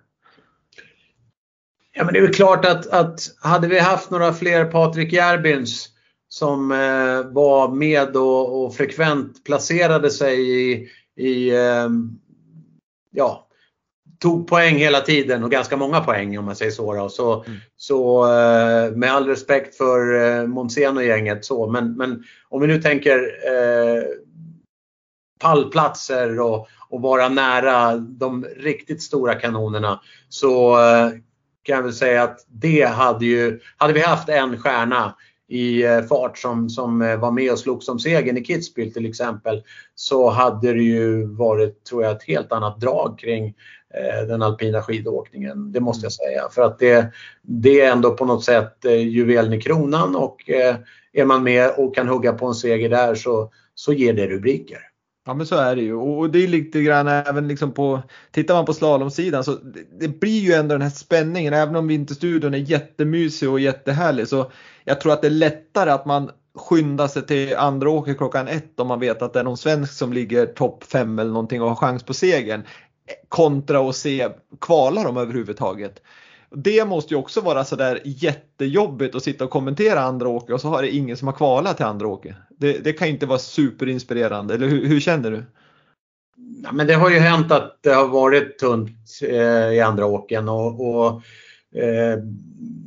Ja men det är väl klart att, att hade vi haft några fler Patrik Järbins som eh, var med och, och, frekvent placerade sig i, i eh, ja, tog poäng hela tiden och ganska många poäng om man säger så. Då. Så, mm. så eh, med all respekt för eh, Monzeno-gänget så men, men om vi nu tänker eh, pallplatser och, och vara nära de riktigt stora kanonerna så eh, kan jag väl säga att det hade ju, hade vi haft en stjärna i eh, fart som, som eh, var med och slogs om segern i Kitzbühel till exempel så hade det ju varit, tror jag, ett helt annat drag kring den alpina skidåkningen. Det måste jag säga. För att det, det är ändå på något sätt eh, juvelen i kronan och eh, är man med och kan hugga på en seger där så, så ger det rubriker. Ja men så är det ju och det är lite grann även liksom på, tittar man på slalomsidan så det, det blir ju ändå den här spänningen även om Vinterstudion är jättemysig och jättehärlig så jag tror att det är lättare att man skyndar sig till andra åker klockan ett om man vet att det är någon svensk som ligger topp fem eller någonting och har chans på segern kontra att se kvalar de överhuvudtaget. Det måste ju också vara sådär jättejobbigt att sitta och kommentera andra åker och så har det ingen som har kvalat till andra åker. Det, det kan inte vara superinspirerande, eller hur, hur känner du? Ja, men det har ju hänt att det har varit tunt eh, i andra åken och, och eh,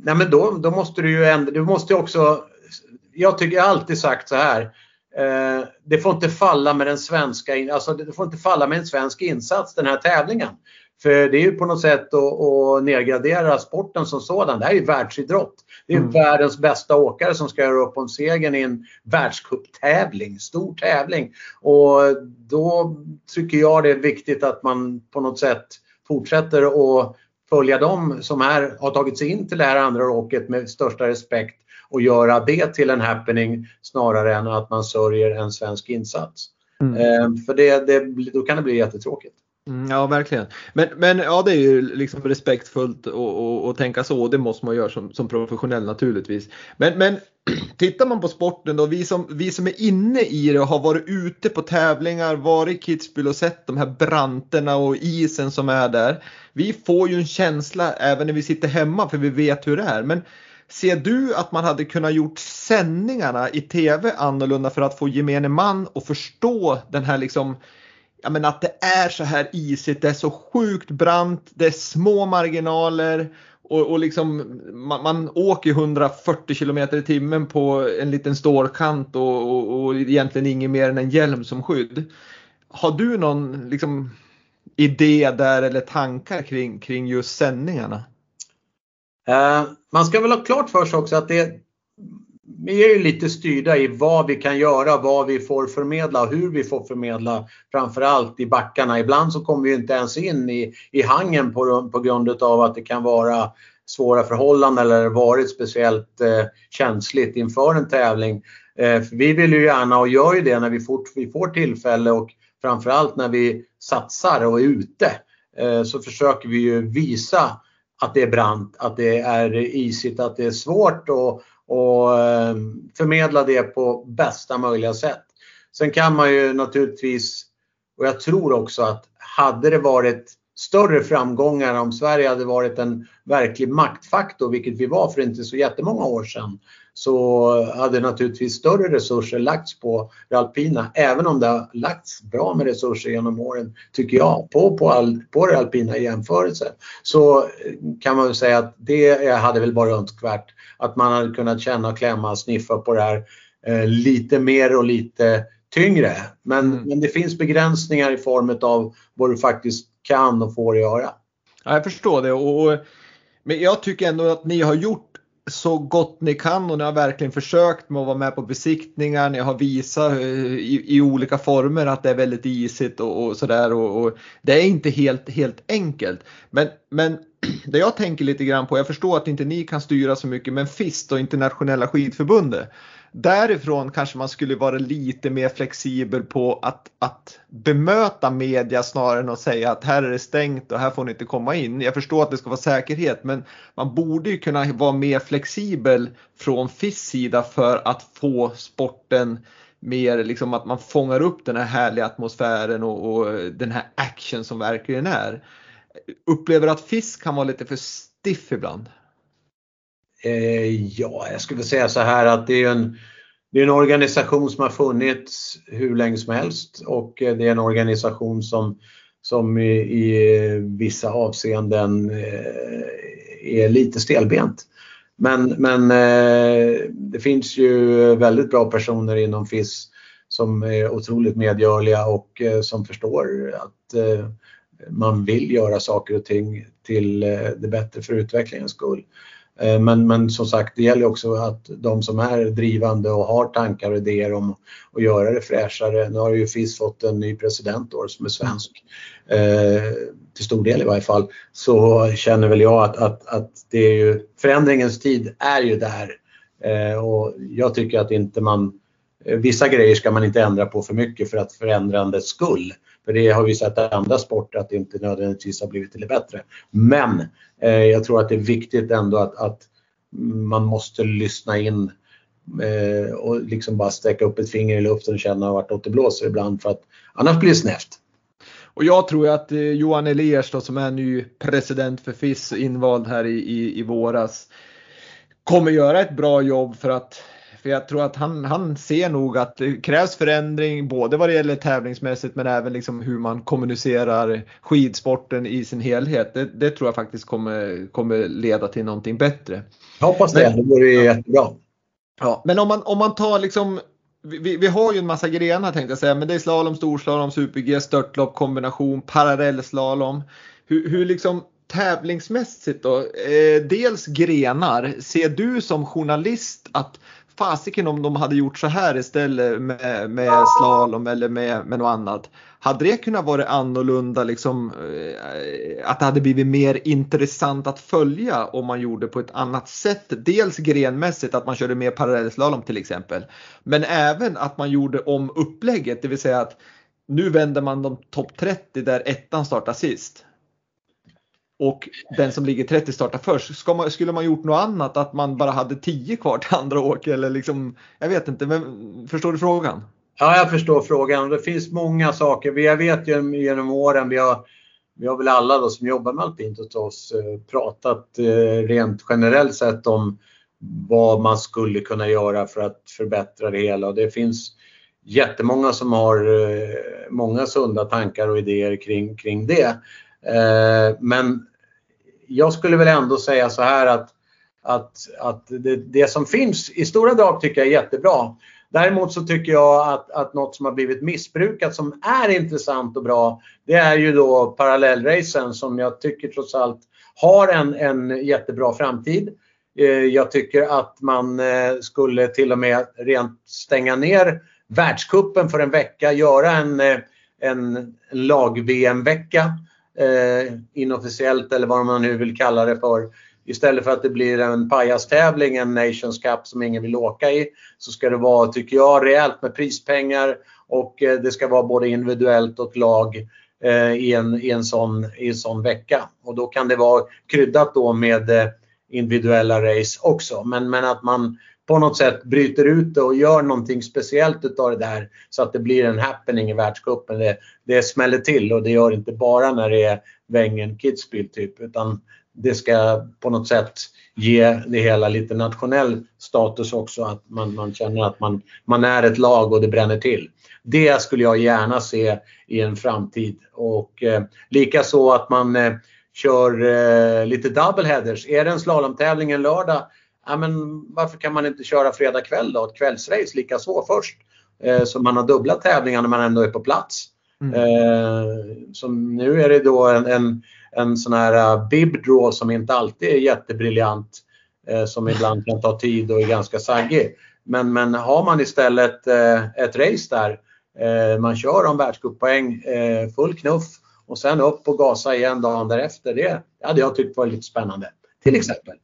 nej, men då, då måste du ju ändå, du måste också, jag tycker jag har alltid sagt så här, eh, det får inte falla med den svenska, alltså det får inte falla med en svensk insats den här tävlingen. För det är ju på något sätt att, att nedgradera sporten som sådan. Det här är ju världsidrott. Det är mm. världens bästa åkare som ska göra upp om segern i en världscuptävling, stor tävling. Och då tycker jag det är viktigt att man på något sätt fortsätter att följa dem som är, har tagit sig in till det här andra åket med största respekt och göra det till en happening snarare än att man sörjer en svensk insats. Mm. Eh, för det, det, då kan det bli jättetråkigt. Mm, ja, verkligen. Men, men ja, det är ju liksom respektfullt att tänka så och det måste man göra som, som professionell naturligtvis. Men, men tittar man på sporten då, vi som, vi som är inne i det och har varit ute på tävlingar, varit i Kitzbühel och sett de här branterna och isen som är där. Vi får ju en känsla även när vi sitter hemma för vi vet hur det är. Men ser du att man hade kunnat gjort sändningarna i tv annorlunda för att få gemene man att förstå den här liksom ja, men att det är så här isigt, det är så sjukt brant, det är små marginaler och, och liksom man, man åker 140 km i timmen på en liten stålkant och, och, och egentligen inget mer än en hjälm som skydd. Har du någon liksom, idé där eller tankar kring, kring just sändningarna? Eh, man ska väl ha klart för sig också att det, vi är ju lite styrda i vad vi kan göra, vad vi får förmedla och hur vi får förmedla. Framförallt i backarna. Ibland så kommer vi inte ens in i, i hangen på, på grund av att det kan vara svåra förhållanden eller varit speciellt eh, känsligt inför en tävling. Eh, vi vill ju gärna och gör ju det när vi fort vi får tillfälle och framförallt när vi satsar och är ute eh, så försöker vi ju visa att det är brant, att det är isigt, att det är svårt och, eh, och förmedla det på bästa möjliga sätt. Sen kan man ju naturligtvis, och jag tror också att hade det varit större framgångar om Sverige hade varit en verklig maktfaktor, vilket vi var för inte så jättemånga år sedan, så hade naturligtvis större resurser lagts på det alpina, även om det har lagts bra med resurser genom åren, tycker jag, på, på, all, på det alpina i jämförelse. Så kan man väl säga att det hade väl varit önskvärt att man hade kunnat känna, klämma, sniffa på det här eh, lite mer och lite tyngre. Men, mm. men det finns begränsningar i form av vad du faktiskt kan och får göra. Ja, jag förstår det. Och, men jag tycker ändå att ni har gjort så gott ni kan och ni har verkligen försökt med att vara med på besiktningar. Ni har visat eh, i, i olika former att det är väldigt isigt och, och sådär. Och, och, det är inte helt, helt enkelt. Men, men det jag tänker lite grann på, jag förstår att inte ni kan styra så mycket, men FIST och internationella skidförbundet därifrån kanske man skulle vara lite mer flexibel på att, att bemöta media snarare än att säga att här är det stängt och här får ni inte komma in. Jag förstår att det ska vara säkerhet men man borde ju kunna vara mer flexibel från FIS sida för att få sporten mer liksom att man fångar upp den här härliga atmosfären och, och den här action som verkligen är. Upplever att FIS kan vara lite för stiff ibland? Eh, ja, jag skulle säga så här att det är en, det är en organisation som har funnits hur länge som helst och eh, det är en organisation som, som i, i vissa avseenden eh, är lite stelbent. Men, men eh, det finns ju väldigt bra personer inom FIS som är otroligt medgörliga och som förstår att man vill göra saker och ting till det bättre för utvecklingens skull. Eh, men, men som sagt, det gäller också att de som är drivande och har tankar och idéer om att göra det fräschare. Nu har ju FIS fått en ny president då, som är svensk, eh, till stor del i varje fall. Så känner väl jag att, att, att det är ju, förändringens tid är ju där. Eh, och jag tycker att inte man, eh, vissa grejer ska man inte ändra på för mycket för att förändrandets skull. För det har vi sett i andra sporter att det inte nödvändigtvis har blivit till det bättre. Men eh, jag tror att det är viktigt ändå att, att man måste lyssna in eh, och liksom bara sträcka upp ett finger i luften och känna vartåt det blåser ibland för att annars blir det snävt. Och jag tror att eh, Johan Eliers då, som är ny president för FIS invald här i, i, i våras kommer göra ett bra jobb för att för jag tror att han, han ser nog att det krävs förändring både vad det gäller tävlingsmässigt men även liksom hur man kommunicerar skidsporten i sin helhet. Det, det tror jag faktiskt kommer, kommer leda till någonting bättre. Jag hoppas det, det vore ja. jättebra. Ja, men om man, om man tar liksom vi, vi, har ju en massa grenar tänkte jag säga, men det är slalom, storslalom, super-G, störtlopp, kombination, parallellslalom. Hur, hur liksom tävlingsmässigt då? Eh, dels grenar, ser du som journalist att fasiken om de hade gjort så här istället med, med slalom eller med, med något annat. Hade det kunnat vara annorlunda, liksom, eh, att det hade blivit mer intressant att följa om man gjorde på ett annat sätt? Dels grenmässigt, att man körde mer parallellslalom till exempel. Men även att man gjorde om upplägget, det vill säga att nu vänder man de topp 30 där ettan startar sist och den som ligger 30 startar först. Ska man, skulle man gjort något annat? Att man bara hade 10 kvar till andra åk eller liksom, jag vet inte, men förstår du frågan? Ja, jag förstår frågan. Det finns många saker. Jag vet ju genom åren, vi har, vi har väl alla då som jobbar med alpint hos oss eh, pratat eh, rent generellt sett om vad man skulle kunna göra för att förbättra det hela. Och det finns jättemånga som har eh, många sunda tankar och idéer kring, kring det. Eh, men jag skulle väl ändå säga så här att, att, att det, det, som finns i stora drag tycker jag är jättebra. Däremot så tycker jag att, att något som har blivit missbrukat som är intressant och bra det är ju då parallellracen som jag tycker trots allt har en, en jättebra framtid. Eh, jag tycker att man eh, skulle till och med rent stänga ner världskuppen för en vecka, göra en, en lag-VM-vecka eh, inofficiellt eller vad man nu vill kalla det för. Istället för att det blir en pajastävling, en Nations Cup som ingen vill åka i, så ska det vara, tycker jag, rejält med prispengar och eh, det ska vara både individuellt och lag eh, i, en, i, en sån, i en sån vecka. Och då kan det vara kryddat då med eh, individuella race också. Men, men att man på något sätt bryter ut det och gör någonting speciellt utav det där så att det blir en happening i världscupen. Det, det smäller till och det gör inte bara när det är Wengen Kitzbühel typ utan det ska på något sätt ge det hela lite nationell status också. Att man, man känner att man, man är ett lag och det bränner till. Det skulle jag gärna se i en framtid. Och eh, likaså att man eh, kör eh, lite double headers. Är det en slalomtävling en lördag, ja, men varför kan man inte köra fredag kväll då? Ett kvällsrace likaså först. Eh, så man har dubbla tävlingar när man ändå är på plats. Mm. Eh, som nu är det då en, en, en sån här uh, bib draw som inte alltid är jättebriljant. Eh, som ibland kan ta tid och är ganska saggig. Men, men har man istället eh, ett race där, eh, man kör om världscuppoäng, eh, full knuff och sen upp och gasa igen dagen därefter. Det hade jag tyckt var lite spännande. Till exempel.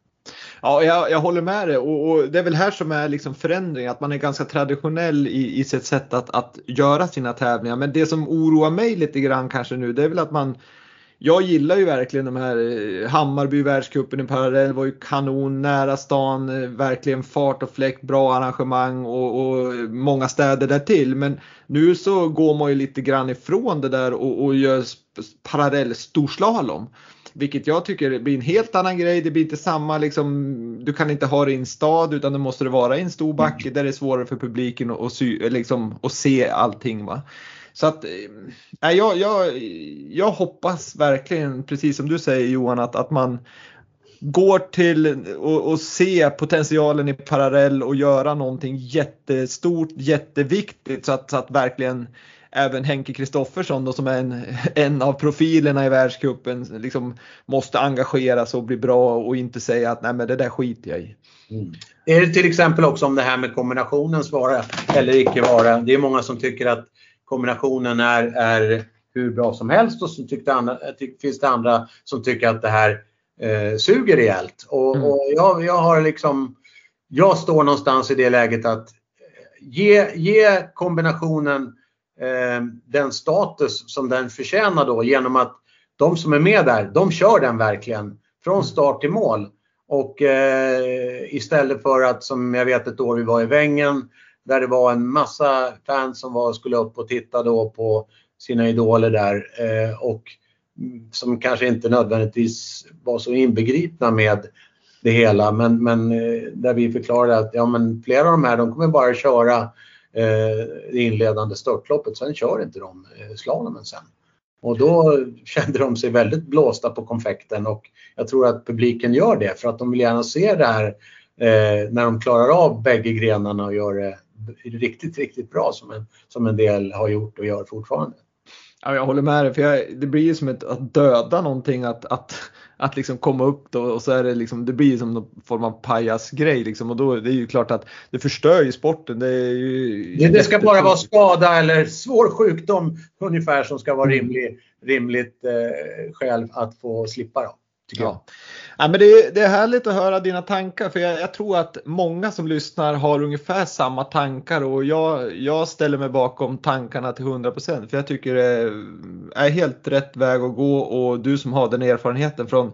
Ja, jag, jag håller med dig och, och, det är väl här som är liksom förändring, att man är ganska traditionell i, i sitt sätt att, att göra sina tävlingar. Men det som oroar mig lite grann kanske nu, det är väl att man jag gillar ju verkligen de här eh, Hammarby världscupen i parallell var ju kanon, nära stan, eh, verkligen fart och fläkt, bra arrangemang och, och många städer därtill. Men nu så går man ju lite grann ifrån det där och, och gör parallell storslalom. Vilket jag tycker blir en helt annan grej. Det blir inte samma liksom, du kan inte ha det i en stad utan det måste det vara i en stor backe där det är svårare för publiken att, att, liksom, att se allting. Va? Så att äh, jag, jag, jag hoppas verkligen, precis som du säger Johan, att, att man går till och, och ser potentialen i parallell och göra någonting jättestort, jätteviktigt så att, så att verkligen även Henke Kristoffersson som är en, en av profilerna i världscupen liksom måste engageras och bli bra och inte säga att nej men det där skiter jag i. Mm. Är det till exempel också om det här med kombinationens vara eller icke vara. Det är många som tycker att kombinationen är, är hur bra som helst och så tyckte andra, finns det andra som tycker att det här eh, suger rejält. Och, mm. och jag, jag har liksom, jag står någonstans i det läget att ge, ge kombinationen eh, den status som den förtjänar då genom att de som är med där, de kör den verkligen från mm. start till mål. Och eh, istället för att som jag vet ett år vi var i Vängen där det var en massa fans som var, skulle upp och titta då på sina idoler där eh, och som kanske inte nödvändigtvis var så inbegripna med det hela men, men eh, där vi förklarade att ja, men flera av de här de kommer bara köra eh, det inledande störtloppet, sen kör inte de eh, slalomen sen. Och då kände de sig väldigt blåsta på konfekten och jag tror att publiken gör det för att de vill gärna se det här eh, när de klarar av bägge grenarna och gör det riktigt, riktigt bra som en, som en del har gjort och gör fortfarande. Ja, jag håller med dig, för jag, det blir ju som ett, att döda någonting att, att, att liksom komma upp då och så är det liksom, det blir som någon form av pajasgrej liksom och då det är ju klart att det förstör ju sporten. Det, ju det, det ska bara vara skada eller svår sjukdom ungefär som ska vara rimlig, rimligt eh, skäl att få slippa. Då, ja. Jag. Ja, men det, är, det är härligt att höra dina tankar för jag, jag, tror att många som lyssnar har ungefär samma tankar och jag, jag ställer mig bakom tankarna till 100% för jag tycker det är helt rätt väg att gå och du som har den erfarenheten från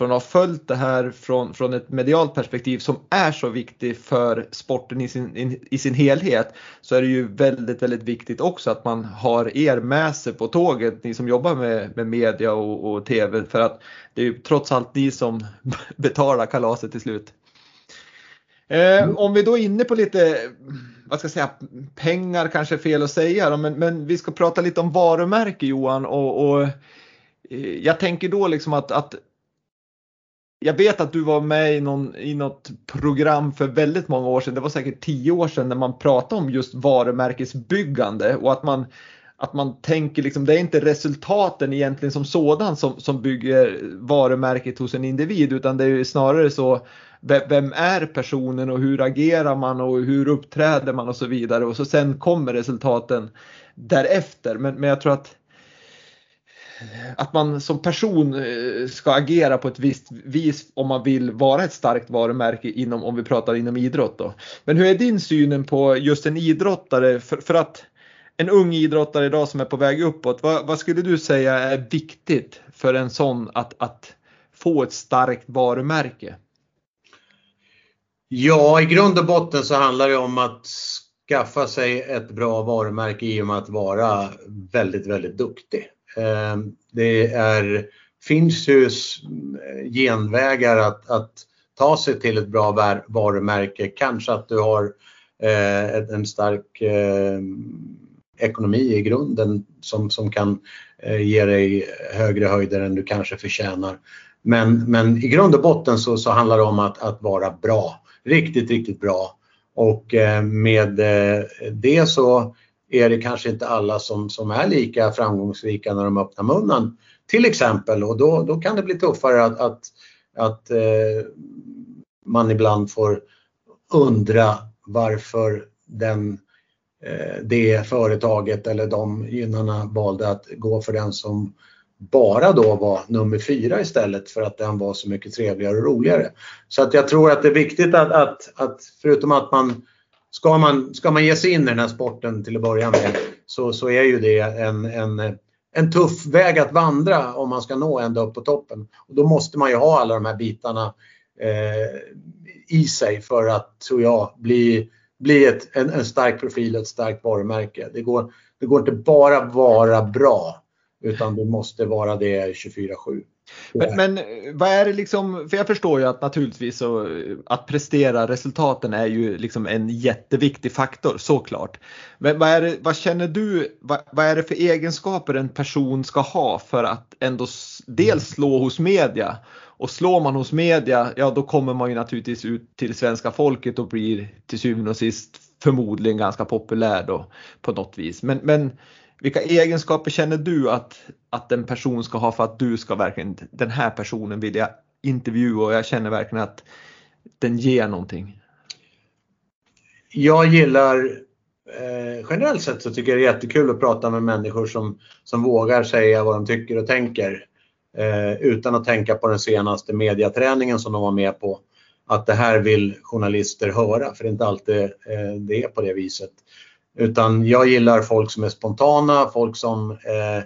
från att ha följt det här från, från ett medialt perspektiv som är så viktigt för sporten i sin, in, i sin helhet så är det ju väldigt, väldigt viktigt också att man har er med sig på tåget, ni som jobbar med, med media och, och TV för att det är ju trots allt ni som betalar kalaset till slut. Eh, mm. om vi då är inne på lite, vad ska jag säga, pengar kanske är fel att säga men, men vi ska prata lite om varumärke Johan och, och eh, jag tänker då liksom att, att jag vet att du var med i, någon, i något program för väldigt många år sedan, det var säkert tio år sedan, när man pratade om just varumärkesbyggande och att man att man tänker liksom, det är inte resultaten egentligen som sådan som, som bygger varumärket hos en individ utan det är ju snarare så vem är personen och hur agerar man och hur uppträder man och så vidare och så sen kommer resultaten därefter. Men, men jag tror att att man som person eh, ska agera på ett visst vis om man vill vara ett starkt varumärke inom, om vi pratar inom idrott då. Men hur är din syn på just en idrottare för, för att en ung idrottare idag som är på väg uppåt, vad, vad, skulle du säga är viktigt för en sån att, att få ett starkt varumärke? Ja, i grund och botten så handlar det om att skaffa sig ett bra varumärke i och med att vara väldigt, väldigt duktig. Eh, det är, finns ju eh, genvägar att, att ta sig till ett bra varumärke. Kanske att du har eh, en stark ekonomi i grunden som, som kan ge dig högre höjder än du kanske förtjänar. Men, men i grund och botten så, så handlar det om att, att vara bra. Riktigt, riktigt bra. Och med det så är det kanske inte alla som, som är lika framgångsrika när de öppnar munnen. Till exempel och då, då kan det bli tuffare att, att, att eh, man ibland får undra varför den, eh, det företaget eller de gynnarna valde att gå för den som bara då var nummer fyra istället för att den var så mycket trevligare och roligare. Så att jag tror att det är viktigt att, att, att förutom att man ska man, ska man ge sig in i den här sporten till att börja med så, så är ju det en, en, en tuff väg att vandra om man ska nå ända upp på toppen. Och då måste man ju ha alla de här bitarna eh, i sig för att, tror jag, bli, bli ett, en, en stark profil och ett starkt varumärke. Det går, det går inte bara vara bra utan det måste vara det 24-7. Men, men, vad är det liksom, för jag förstår ju att naturligtvis så, att prestera resultaten är ju liksom en jätteviktig faktor såklart. Men vad, är det, vad känner du, vad, vad, är det för egenskaper en person ska ha för att ändå dels slå hos media och slår man hos media, ja då kommer man ju naturligtvis ut till svenska folket och blir till syvende och sist förmodligen ganska populär då på något vis. Men, men vilka egenskaper känner du att, att en person ska ha för att du ska verkligen, den här personen vill jag intervjua och jag känner verkligen att den ger någonting? Jag gillar eh, generellt sett så tycker jag det är jättekul att prata med människor som, som vågar säga vad de tycker och tänker. Eh, utan att tänka på den senaste mediaträningen som de var med på. Att det här vill journalister höra, för det är inte alltid eh, det är på det viset. Utan jag gillar folk som är spontana, folk som eh,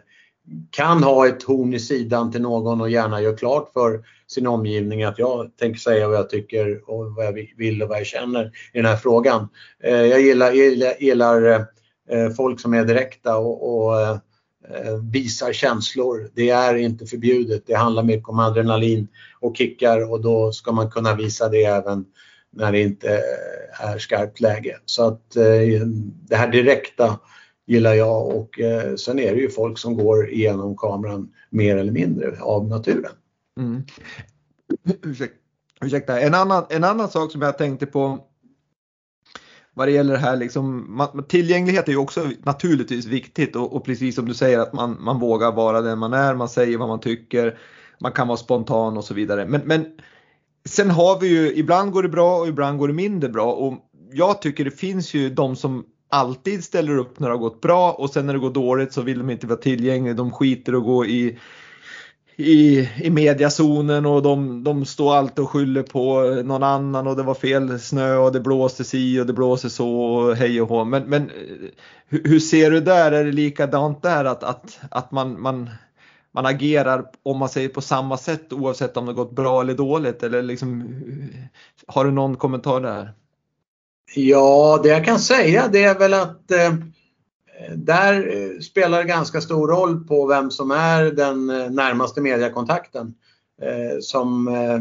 kan ha ett horn i sidan till någon och gärna gör klart för sin omgivning att jag tänker säga vad jag tycker och vad jag vill och vad jag känner i den här frågan. Eh, jag gillar, gillar, gillar eh, folk som är direkta och, och eh, visar känslor. Det är inte förbjudet. Det handlar mycket om adrenalin och kickar och då ska man kunna visa det även när det inte är skarpt läge. Så att eh, det här direkta gillar jag och eh, sen är det ju folk som går igenom kameran mer eller mindre av naturen. Mm. Ursäkta, en annan, en annan sak som jag tänkte på vad det gäller det här liksom, tillgänglighet är ju också naturligtvis viktigt och, och, precis som du säger att man, man vågar vara den man är, man säger vad man tycker, man kan vara spontan och så vidare. Men, men Sen har vi ju, ibland går det bra och ibland går det mindre bra och jag tycker det finns ju de som alltid ställer upp när det har gått bra och sen när det går dåligt så vill de inte vara tillgängliga. De skiter och gå i, i, i mediazonen och de, de står alltid och skyller på någon annan och det var fel snö och det blåste si och det blåste så och hej och hå. Men, men eh, hur, hur ser du där? Är det likadant där att, att, att man, man man agerar om man säger på samma sätt oavsett om det gått bra eller dåligt eller liksom har du någon kommentar där? Ja, det jag kan säga det är väl att eh, där eh, spelar det ganska stor roll på vem som är den eh, närmaste mediekontakten. Eh, som, eh,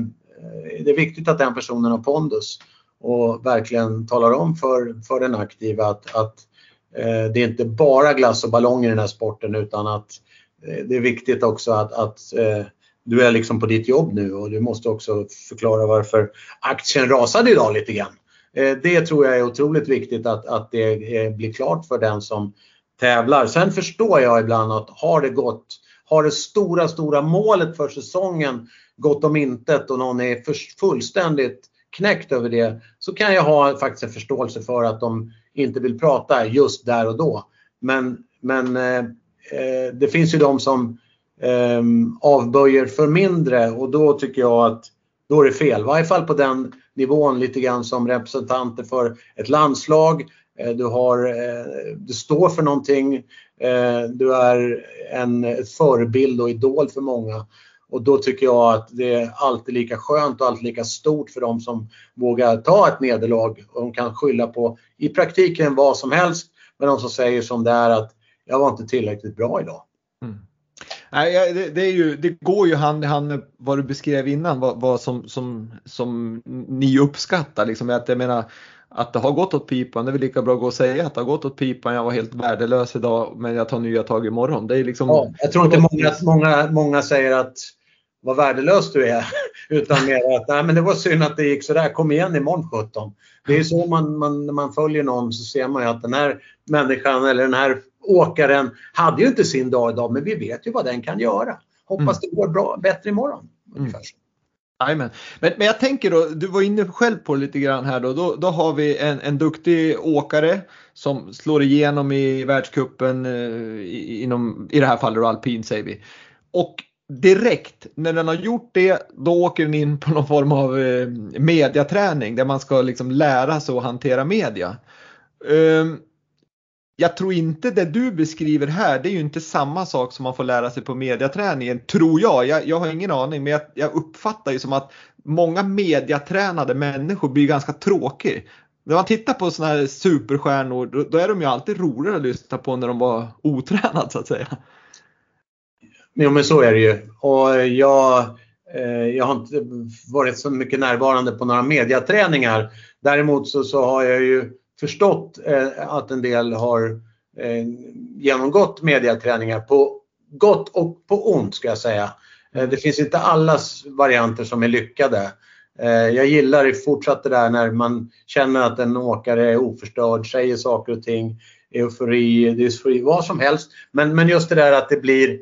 det är viktigt att den personen har pondus och verkligen talar om för, för den aktiva att, att eh, det är inte bara glass och ballonger i den här sporten utan att Eh, Eh, det är viktigt också att, att eh, du är liksom på ditt jobb nu och du måste också förklara varför aktien rasade idag lite grann. Eh, det tror jag är otroligt viktigt att, att det eh, blir klart för den som tävlar. Sen förstår jag ibland att har det gått, har det stora, stora målet för säsongen gått om intet och någon är fullständigt knäckt över det så kan jag ha faktiskt en förståelse för att de inte vill prata just där och då. Men, men eh, eh, det finns ju de som eh, avböjer för mindre och då tycker jag att då är det fel. I varje fall på den nivån lite grann som representanter för ett landslag. Eh, du, har, eh, du står för någonting. Eh, du är en förebild och idol för många. Och då tycker jag att det är alltid lika skönt och alltid lika stort för de som vågar ta ett nederlag. De kan skylla på i praktiken vad som helst. Men de som säger som det är att jag var inte tillräckligt bra idag. Mm. Nej, det, det, är ju, det går ju hand i hand med vad du beskrev innan, vad, vad som, som, som ni uppskattar. Liksom. Att jag menar, att det har gått åt pipan, det är väl lika bra att gå och säga att det har gått åt pipan, jag var helt värdelös idag men jag tar nya tag imorgon. Det är liksom... Ja, jag tror inte många, många, många säger att vad värdelös du är. Utan mer att nej, men det var synd att det gick sådär, kom igen imorgon 17. Det är så man, man, när man följer någon så ser man ju att den här människan eller den här åkaren hade ju inte sin dag idag men vi vet ju vad den kan göra. Hoppas mm. det går bra, bättre imorgon. Mm. Men, men jag tänker då, du var inne själv på lite grann här då. Då, då har vi en, en duktig åkare som slår igenom i världscupen eh, inom, i det här fallet alpin säger vi. Och direkt när den har gjort det, då åker den in på någon form av eh, mediaträning där man ska liksom lära sig att hantera media. Um, jag tror inte det du beskriver här, det är ju inte samma sak som man får lära sig på mediaträningen, tror jag. Jag, jag har ingen aning, men jag, jag, uppfattar ju som att många mediatränade människor blir ganska tråkiga. När man tittar på sådana här superstjärnor, då, då är de ju alltid roligare att lyssna på när de var otränade så att säga. Jo men så är det ju. Och jag, eh, jag har inte varit så mycket närvarande på några mediaträningar. Däremot så, så har jag ju förstått eh, att en del har eh, genomgått mediaträningar på gott och på ont ska jag säga. Eh, det finns inte alla varianter som är lyckade. Jag gillar fortsatt det där när man känner att en åkare är oförstörd, säger saker och ting, eufori, dysfori, vad som helst. Men, men just det där att det blir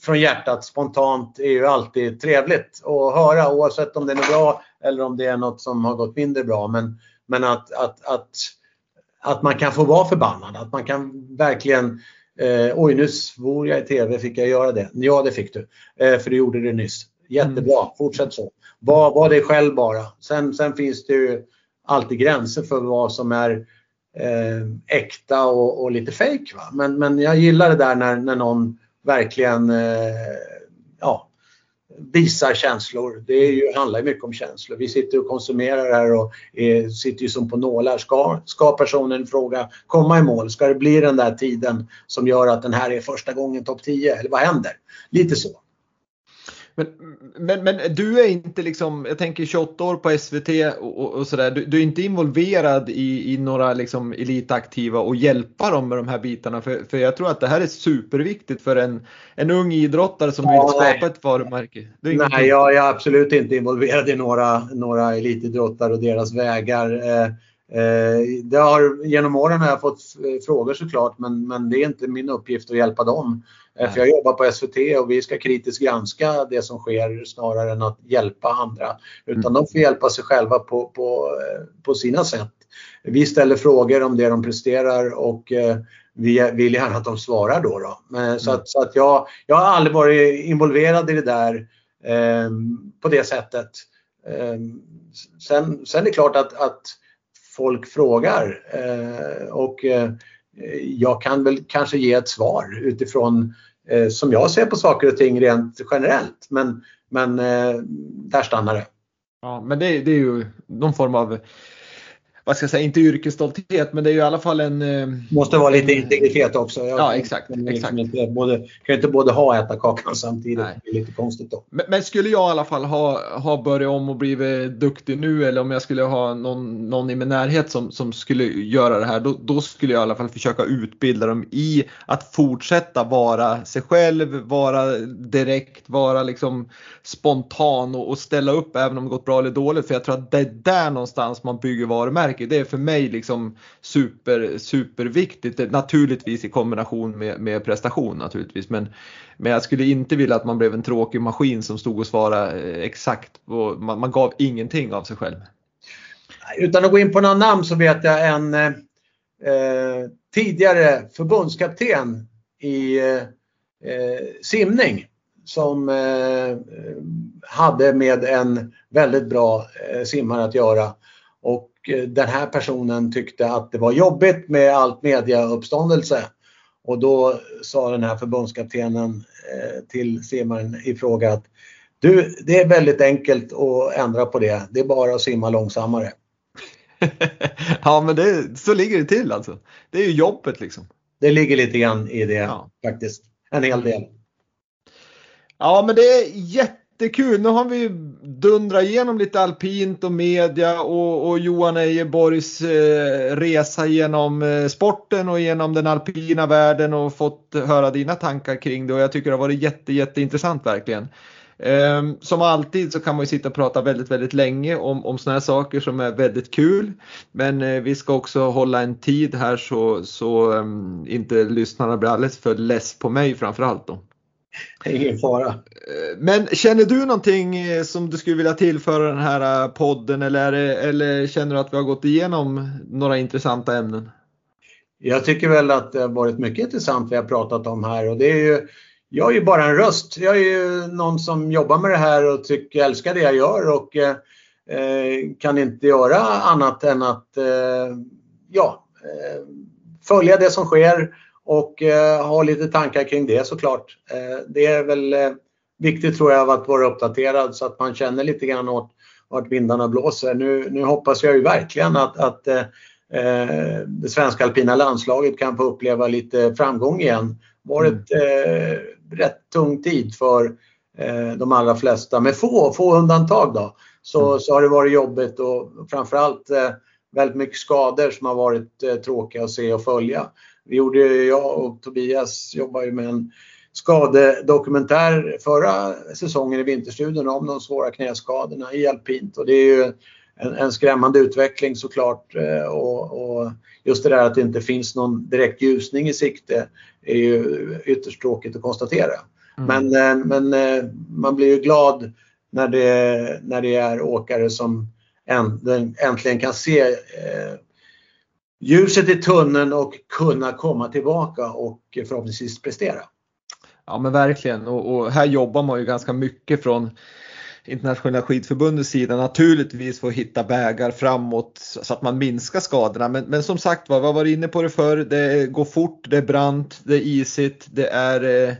från hjärtat spontant är ju alltid trevligt att höra oavsett om det är bra eller om det är något som har gått mindre bra. Men, men att, att, att, att man kan få vara förbannad, att man kan verkligen eh, Oj, nu svor jag i TV, fick jag göra det? Ja, det fick du, eh, för du gjorde det nyss. Jättebra, mm. fortsätt så. Var, var dig själv bara. Sen, sen finns det ju alltid gränser för vad som är eh, äkta och, och lite fejk. Men, men jag gillar det där när, när någon verkligen eh, ja, visar känslor. Det är ju, handlar ju mycket om känslor. Vi sitter och konsumerar här och eh, sitter ju som på nålar. Ska, ska personen fråga komma i mål? Ska det bli den där tiden som gör att den här är första gången topp 10? Eller vad händer? Lite så. Men, men, men, du är inte liksom, jag tänker 28 år på SVT och, och sådär, du, du, är inte involverad i, i några liksom elitaktiva och hjälpa dem med de här bitarna för, för jag tror att det här är superviktigt för en, en ung idrottare som ja, vill skapa nej. ett varumärke. Nej, jag, jag är absolut inte involverad i några, några elitidrottare och deras vägar. Eh, eh, det har, genom åren har jag fått frågor såklart men, men det är inte min uppgift att hjälpa dem. Nej. För jag jobbar på SVT och vi ska kritiskt granska det som sker snarare än att hjälpa andra. Utan mm. de får hjälpa sig själva på, på, på sina sätt. Vi ställer frågor om det de presterar och eh, vi vill gärna att de svarar då. då. Men, så, mm. att, så att jag, jag har aldrig varit involverad i det där eh, på det sättet. Eh, sen, sen är det klart att, att folk frågar eh, och eh, Eh, jag kan väl kanske ge ett svar utifrån eh, som jag ser på saker och ting rent generellt. Men, men eh, där stannar det. Ja, men det, det är ju någon form av vad ska jag säga, inte yrkesstolthet men det är ju i alla fall en... Eh, Måste vara lite integritet också. Jag ja exakt. Liksom exakt. Inte både, kan inte både ha och äta kakan samtidigt. Nej. Det är lite konstigt då. Men, men, skulle jag i alla fall ha, ha börjat om och blivit duktig nu eller om jag skulle ha någon, någon i min närhet som, som skulle göra det här då, då skulle jag i alla fall försöka utbilda dem i att fortsätta vara sig själv, vara direkt, vara liksom spontan och, och ställa upp även om det gått bra eller dåligt. För jag tror att det är där någonstans man bygger varumärken märker, det är för mig liksom super, superviktigt. Naturligtvis i kombination med, med prestation naturligtvis. Men, men jag skulle inte vilja att man blev en tråkig maskin som stod och svarade eh, exakt. Och man, man gav ingenting av sig själv. Utan att gå in på några namn så vet jag en eh, eh tidigare förbundskapten i eh, eh, simning som eh, hade med en väldigt bra eh, simmare att göra. Eh, den här personen tyckte att det var jobbigt med allt mediauppståndelse. Och då sa den här förbundskaptenen till simmaren i fråga att du, det är väldigt enkelt att ändra på det. Det är bara att simma långsammare. ja, men det, så ligger det till alltså. Det är ju jobbet liksom. Det ligger lite grann i det ja. faktiskt. En hel del. Ja, men det är jättekul. Nu har vi dundrat igenom lite alpint och media och, och Johan Ejeborgs eh, resa genom eh, sporten och genom den alpina världen och fått höra dina tankar kring det och jag tycker det har varit jätte, jätteintressant verkligen. Um, som alltid så kan man ju sitta och prata väldigt, väldigt länge om, om sådana här saker som är väldigt kul. Men uh, vi ska också hålla en tid här så, så um, inte lyssnarna blir alldeles för less på mig framförallt då. Ingen fara. Men känner du någonting eh, som du skulle vilja tillföra den här eh, podden eller, eller känner du att vi har gått igenom några intressanta ämnen? Jag tycker väl att det har varit mycket intressant vi har pratat om här och det är ju jag är ju bara en röst. Jag är ju någon som jobbar med det här och tycker, älskar det jag gör och eh, eh kan inte göra annat än att eh, ja, följa det som sker och eh, ha lite tankar kring det såklart. Eh, det är väl eh, viktigt tror jag att vara uppdaterad så att man känner lite grann åt vart vindarna blåser. Nu, nu hoppas jag ju verkligen att, att eh, det svenska alpina landslaget kan få uppleva lite framgång igen. Varit eh, rätt tung tid för eh, de allra flesta, med få, få undantag då. Så, mm. så har det varit jobbigt och framförallt eh, väldigt mycket skador som har varit eh, tråkiga att se och följa. Vi gjorde, jag och Tobias jobbade ju med en skadedokumentär förra säsongen i Vinterstudion om de svåra knäskadorna i alpint och det är ju en, en skrämmande utveckling såklart eh, och, och, just det där att det inte finns någon direkt ljusning i sikte är ju ytterst tråkigt att konstatera. Mm. Men, eh, men eh, man blir ju glad när det, när det är åkare som äntligen kan se ljuset i tunneln och kunna komma tillbaka och förhoppningsvis prestera. Ja men verkligen och, och, här jobbar man ju ganska mycket från internationella skidförbundets sida naturligtvis för att hitta vägar framåt så att man minskar skadorna. Men, men som sagt var, vi har varit inne på det förr, det går fort, det är brant, det är isigt, det är eh,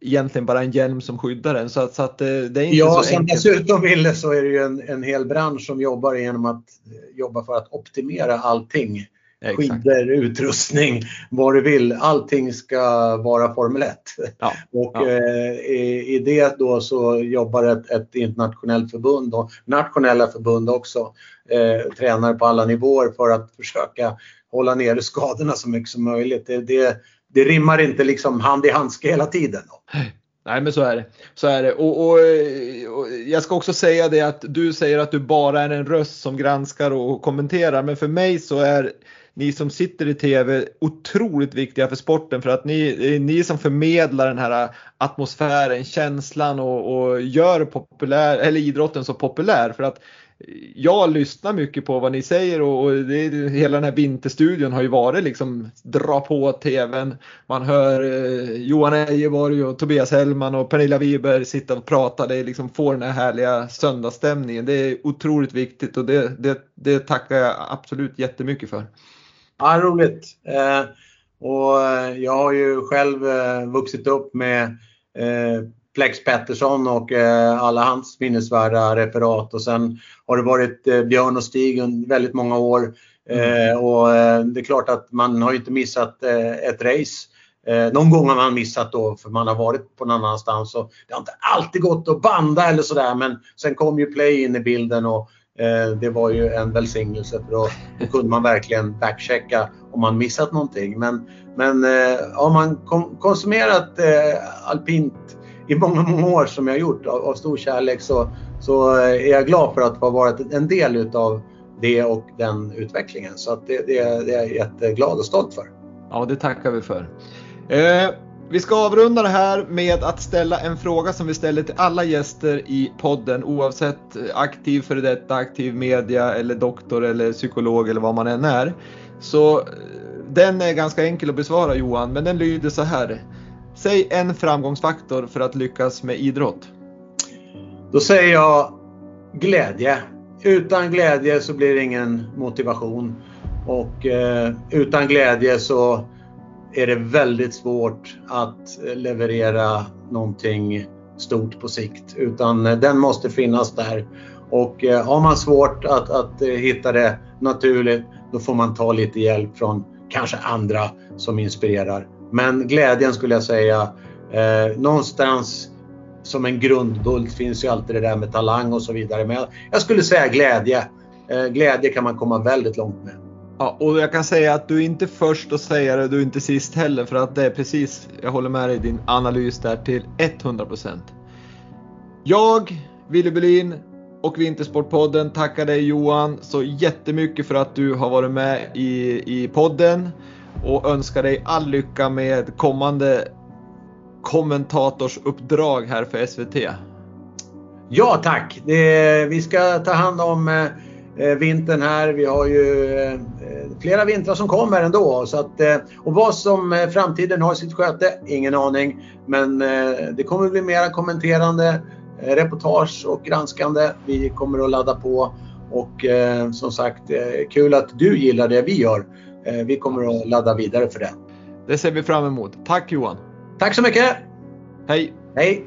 egentligen bara en hjälm som skyddar den. Så att, så att eh, det är inte ja, så enkelt. dessutom Ville så är det ju en, en hel bransch som jobbar genom att eh, jobba för att optimera allting skidor, utrustning, vad du vill. Allting ska vara Formel 1. Ja, och ja. Eh, i, i, det då så jobbar ett, ett, internationellt förbund och nationella förbund också. Eh, tränar på alla nivåer för att försöka hålla nere skadorna så mycket som möjligt. Det, det, det rimmar inte liksom hand i handske hela tiden. Då. Nej men så är det. Så är det. Och, och, och, jag ska också säga det att du säger att du bara är en röst som granskar och kommenterar men för mig så är ni som sitter i TV otroligt viktiga för sporten för att ni, ni som förmedlar den här atmosfären, känslan och, och gör populär, eller idrotten så populär. För att jag lyssnar mycket på vad ni säger och, och det, hela den här vinterstudion har ju varit liksom dra på TVn. Man hör eh, Johan Ejeborg och Tobias Hellman och Pernilla Wiberg sitta och prata. Det liksom får den här härliga söndagsstämningen. Det är otroligt viktigt och det, det, det tackar jag absolut jättemycket för. Ja, roligt. Eh, och jag har ju själv eh, vuxit upp med eh, Flex Pettersson och eh, alla hans minnesvärda referat och sen har det varit eh, Björn och Stig under väldigt många år. Mm. Eh, och det är klart att man har ju inte missat ett race. någon gång har man missat då för man har varit på någon annanstans och det har inte alltid gått att banda eller sådär men sen kom ju Play in i bilden och Eh, Eh, det var ju en välsignelse för då, då kunde man verkligen backchecka om man missat någonting. Men, men eh, har man konsumerat eh, alpint i många, många år som jag gjort av, av stor kärlek så, så är jag glad för att ha varit en del utav det och den utvecklingen. Så att det, det, det är jag jätteglad och stolt för. Ja, det tackar vi för. Eh, vi ska avrunda det här med att ställa en fråga som vi ställer till alla gäster i podden oavsett eh, aktiv före detta, aktiv media eller doktor eller psykolog eller vad man än är. Så eh, den är ganska enkel att besvara Johan, men den lyder så här. Säg en framgångsfaktor för att lyckas med idrott. Då säger jag glädje. Utan glädje så blir det ingen motivation. Och eh, utan glädje så är det väldigt svårt att eh, leverera någonting stort på sikt. Utan eh, den måste finnas där. Och eh, har man svårt att, att hitta det naturligt, då får man ta lite hjälp från kanske andra som inspirerar. Men glädjen skulle jag säga, eh, någonstans som en grundbult finns ju alltid det där med talang och så vidare. Men jag, jag skulle säga glädje. Eh, glädje kan man komma väldigt långt med. Ja, och jag kan säga att du är inte först att säga det, du är inte sist heller för att det är precis, jag håller med dig i din analys där till 100%. Jag, Willy Berlin och Vintersportpodden tackar dig Johan så jättemycket för att du har varit med i, i podden och önskar dig all lycka med kommande kommentatorsuppdrag här för SVT. Ja tack! Det, vi ska ta hand om eh, eh, vintern här. Vi har ju eh, flera vintrar som kommer ändå. Så att, eh, och vad som eh, framtiden har i sitt sköte, ingen aning. Men eh, det kommer bli mera kommenterande, reportage och granskande. Vi kommer att ladda på och som sagt kul att du gillar det vi gör. Vi kommer att ladda vidare för det. Det ser vi fram emot. Tack Johan! Tack så mycket! Hej! Hej!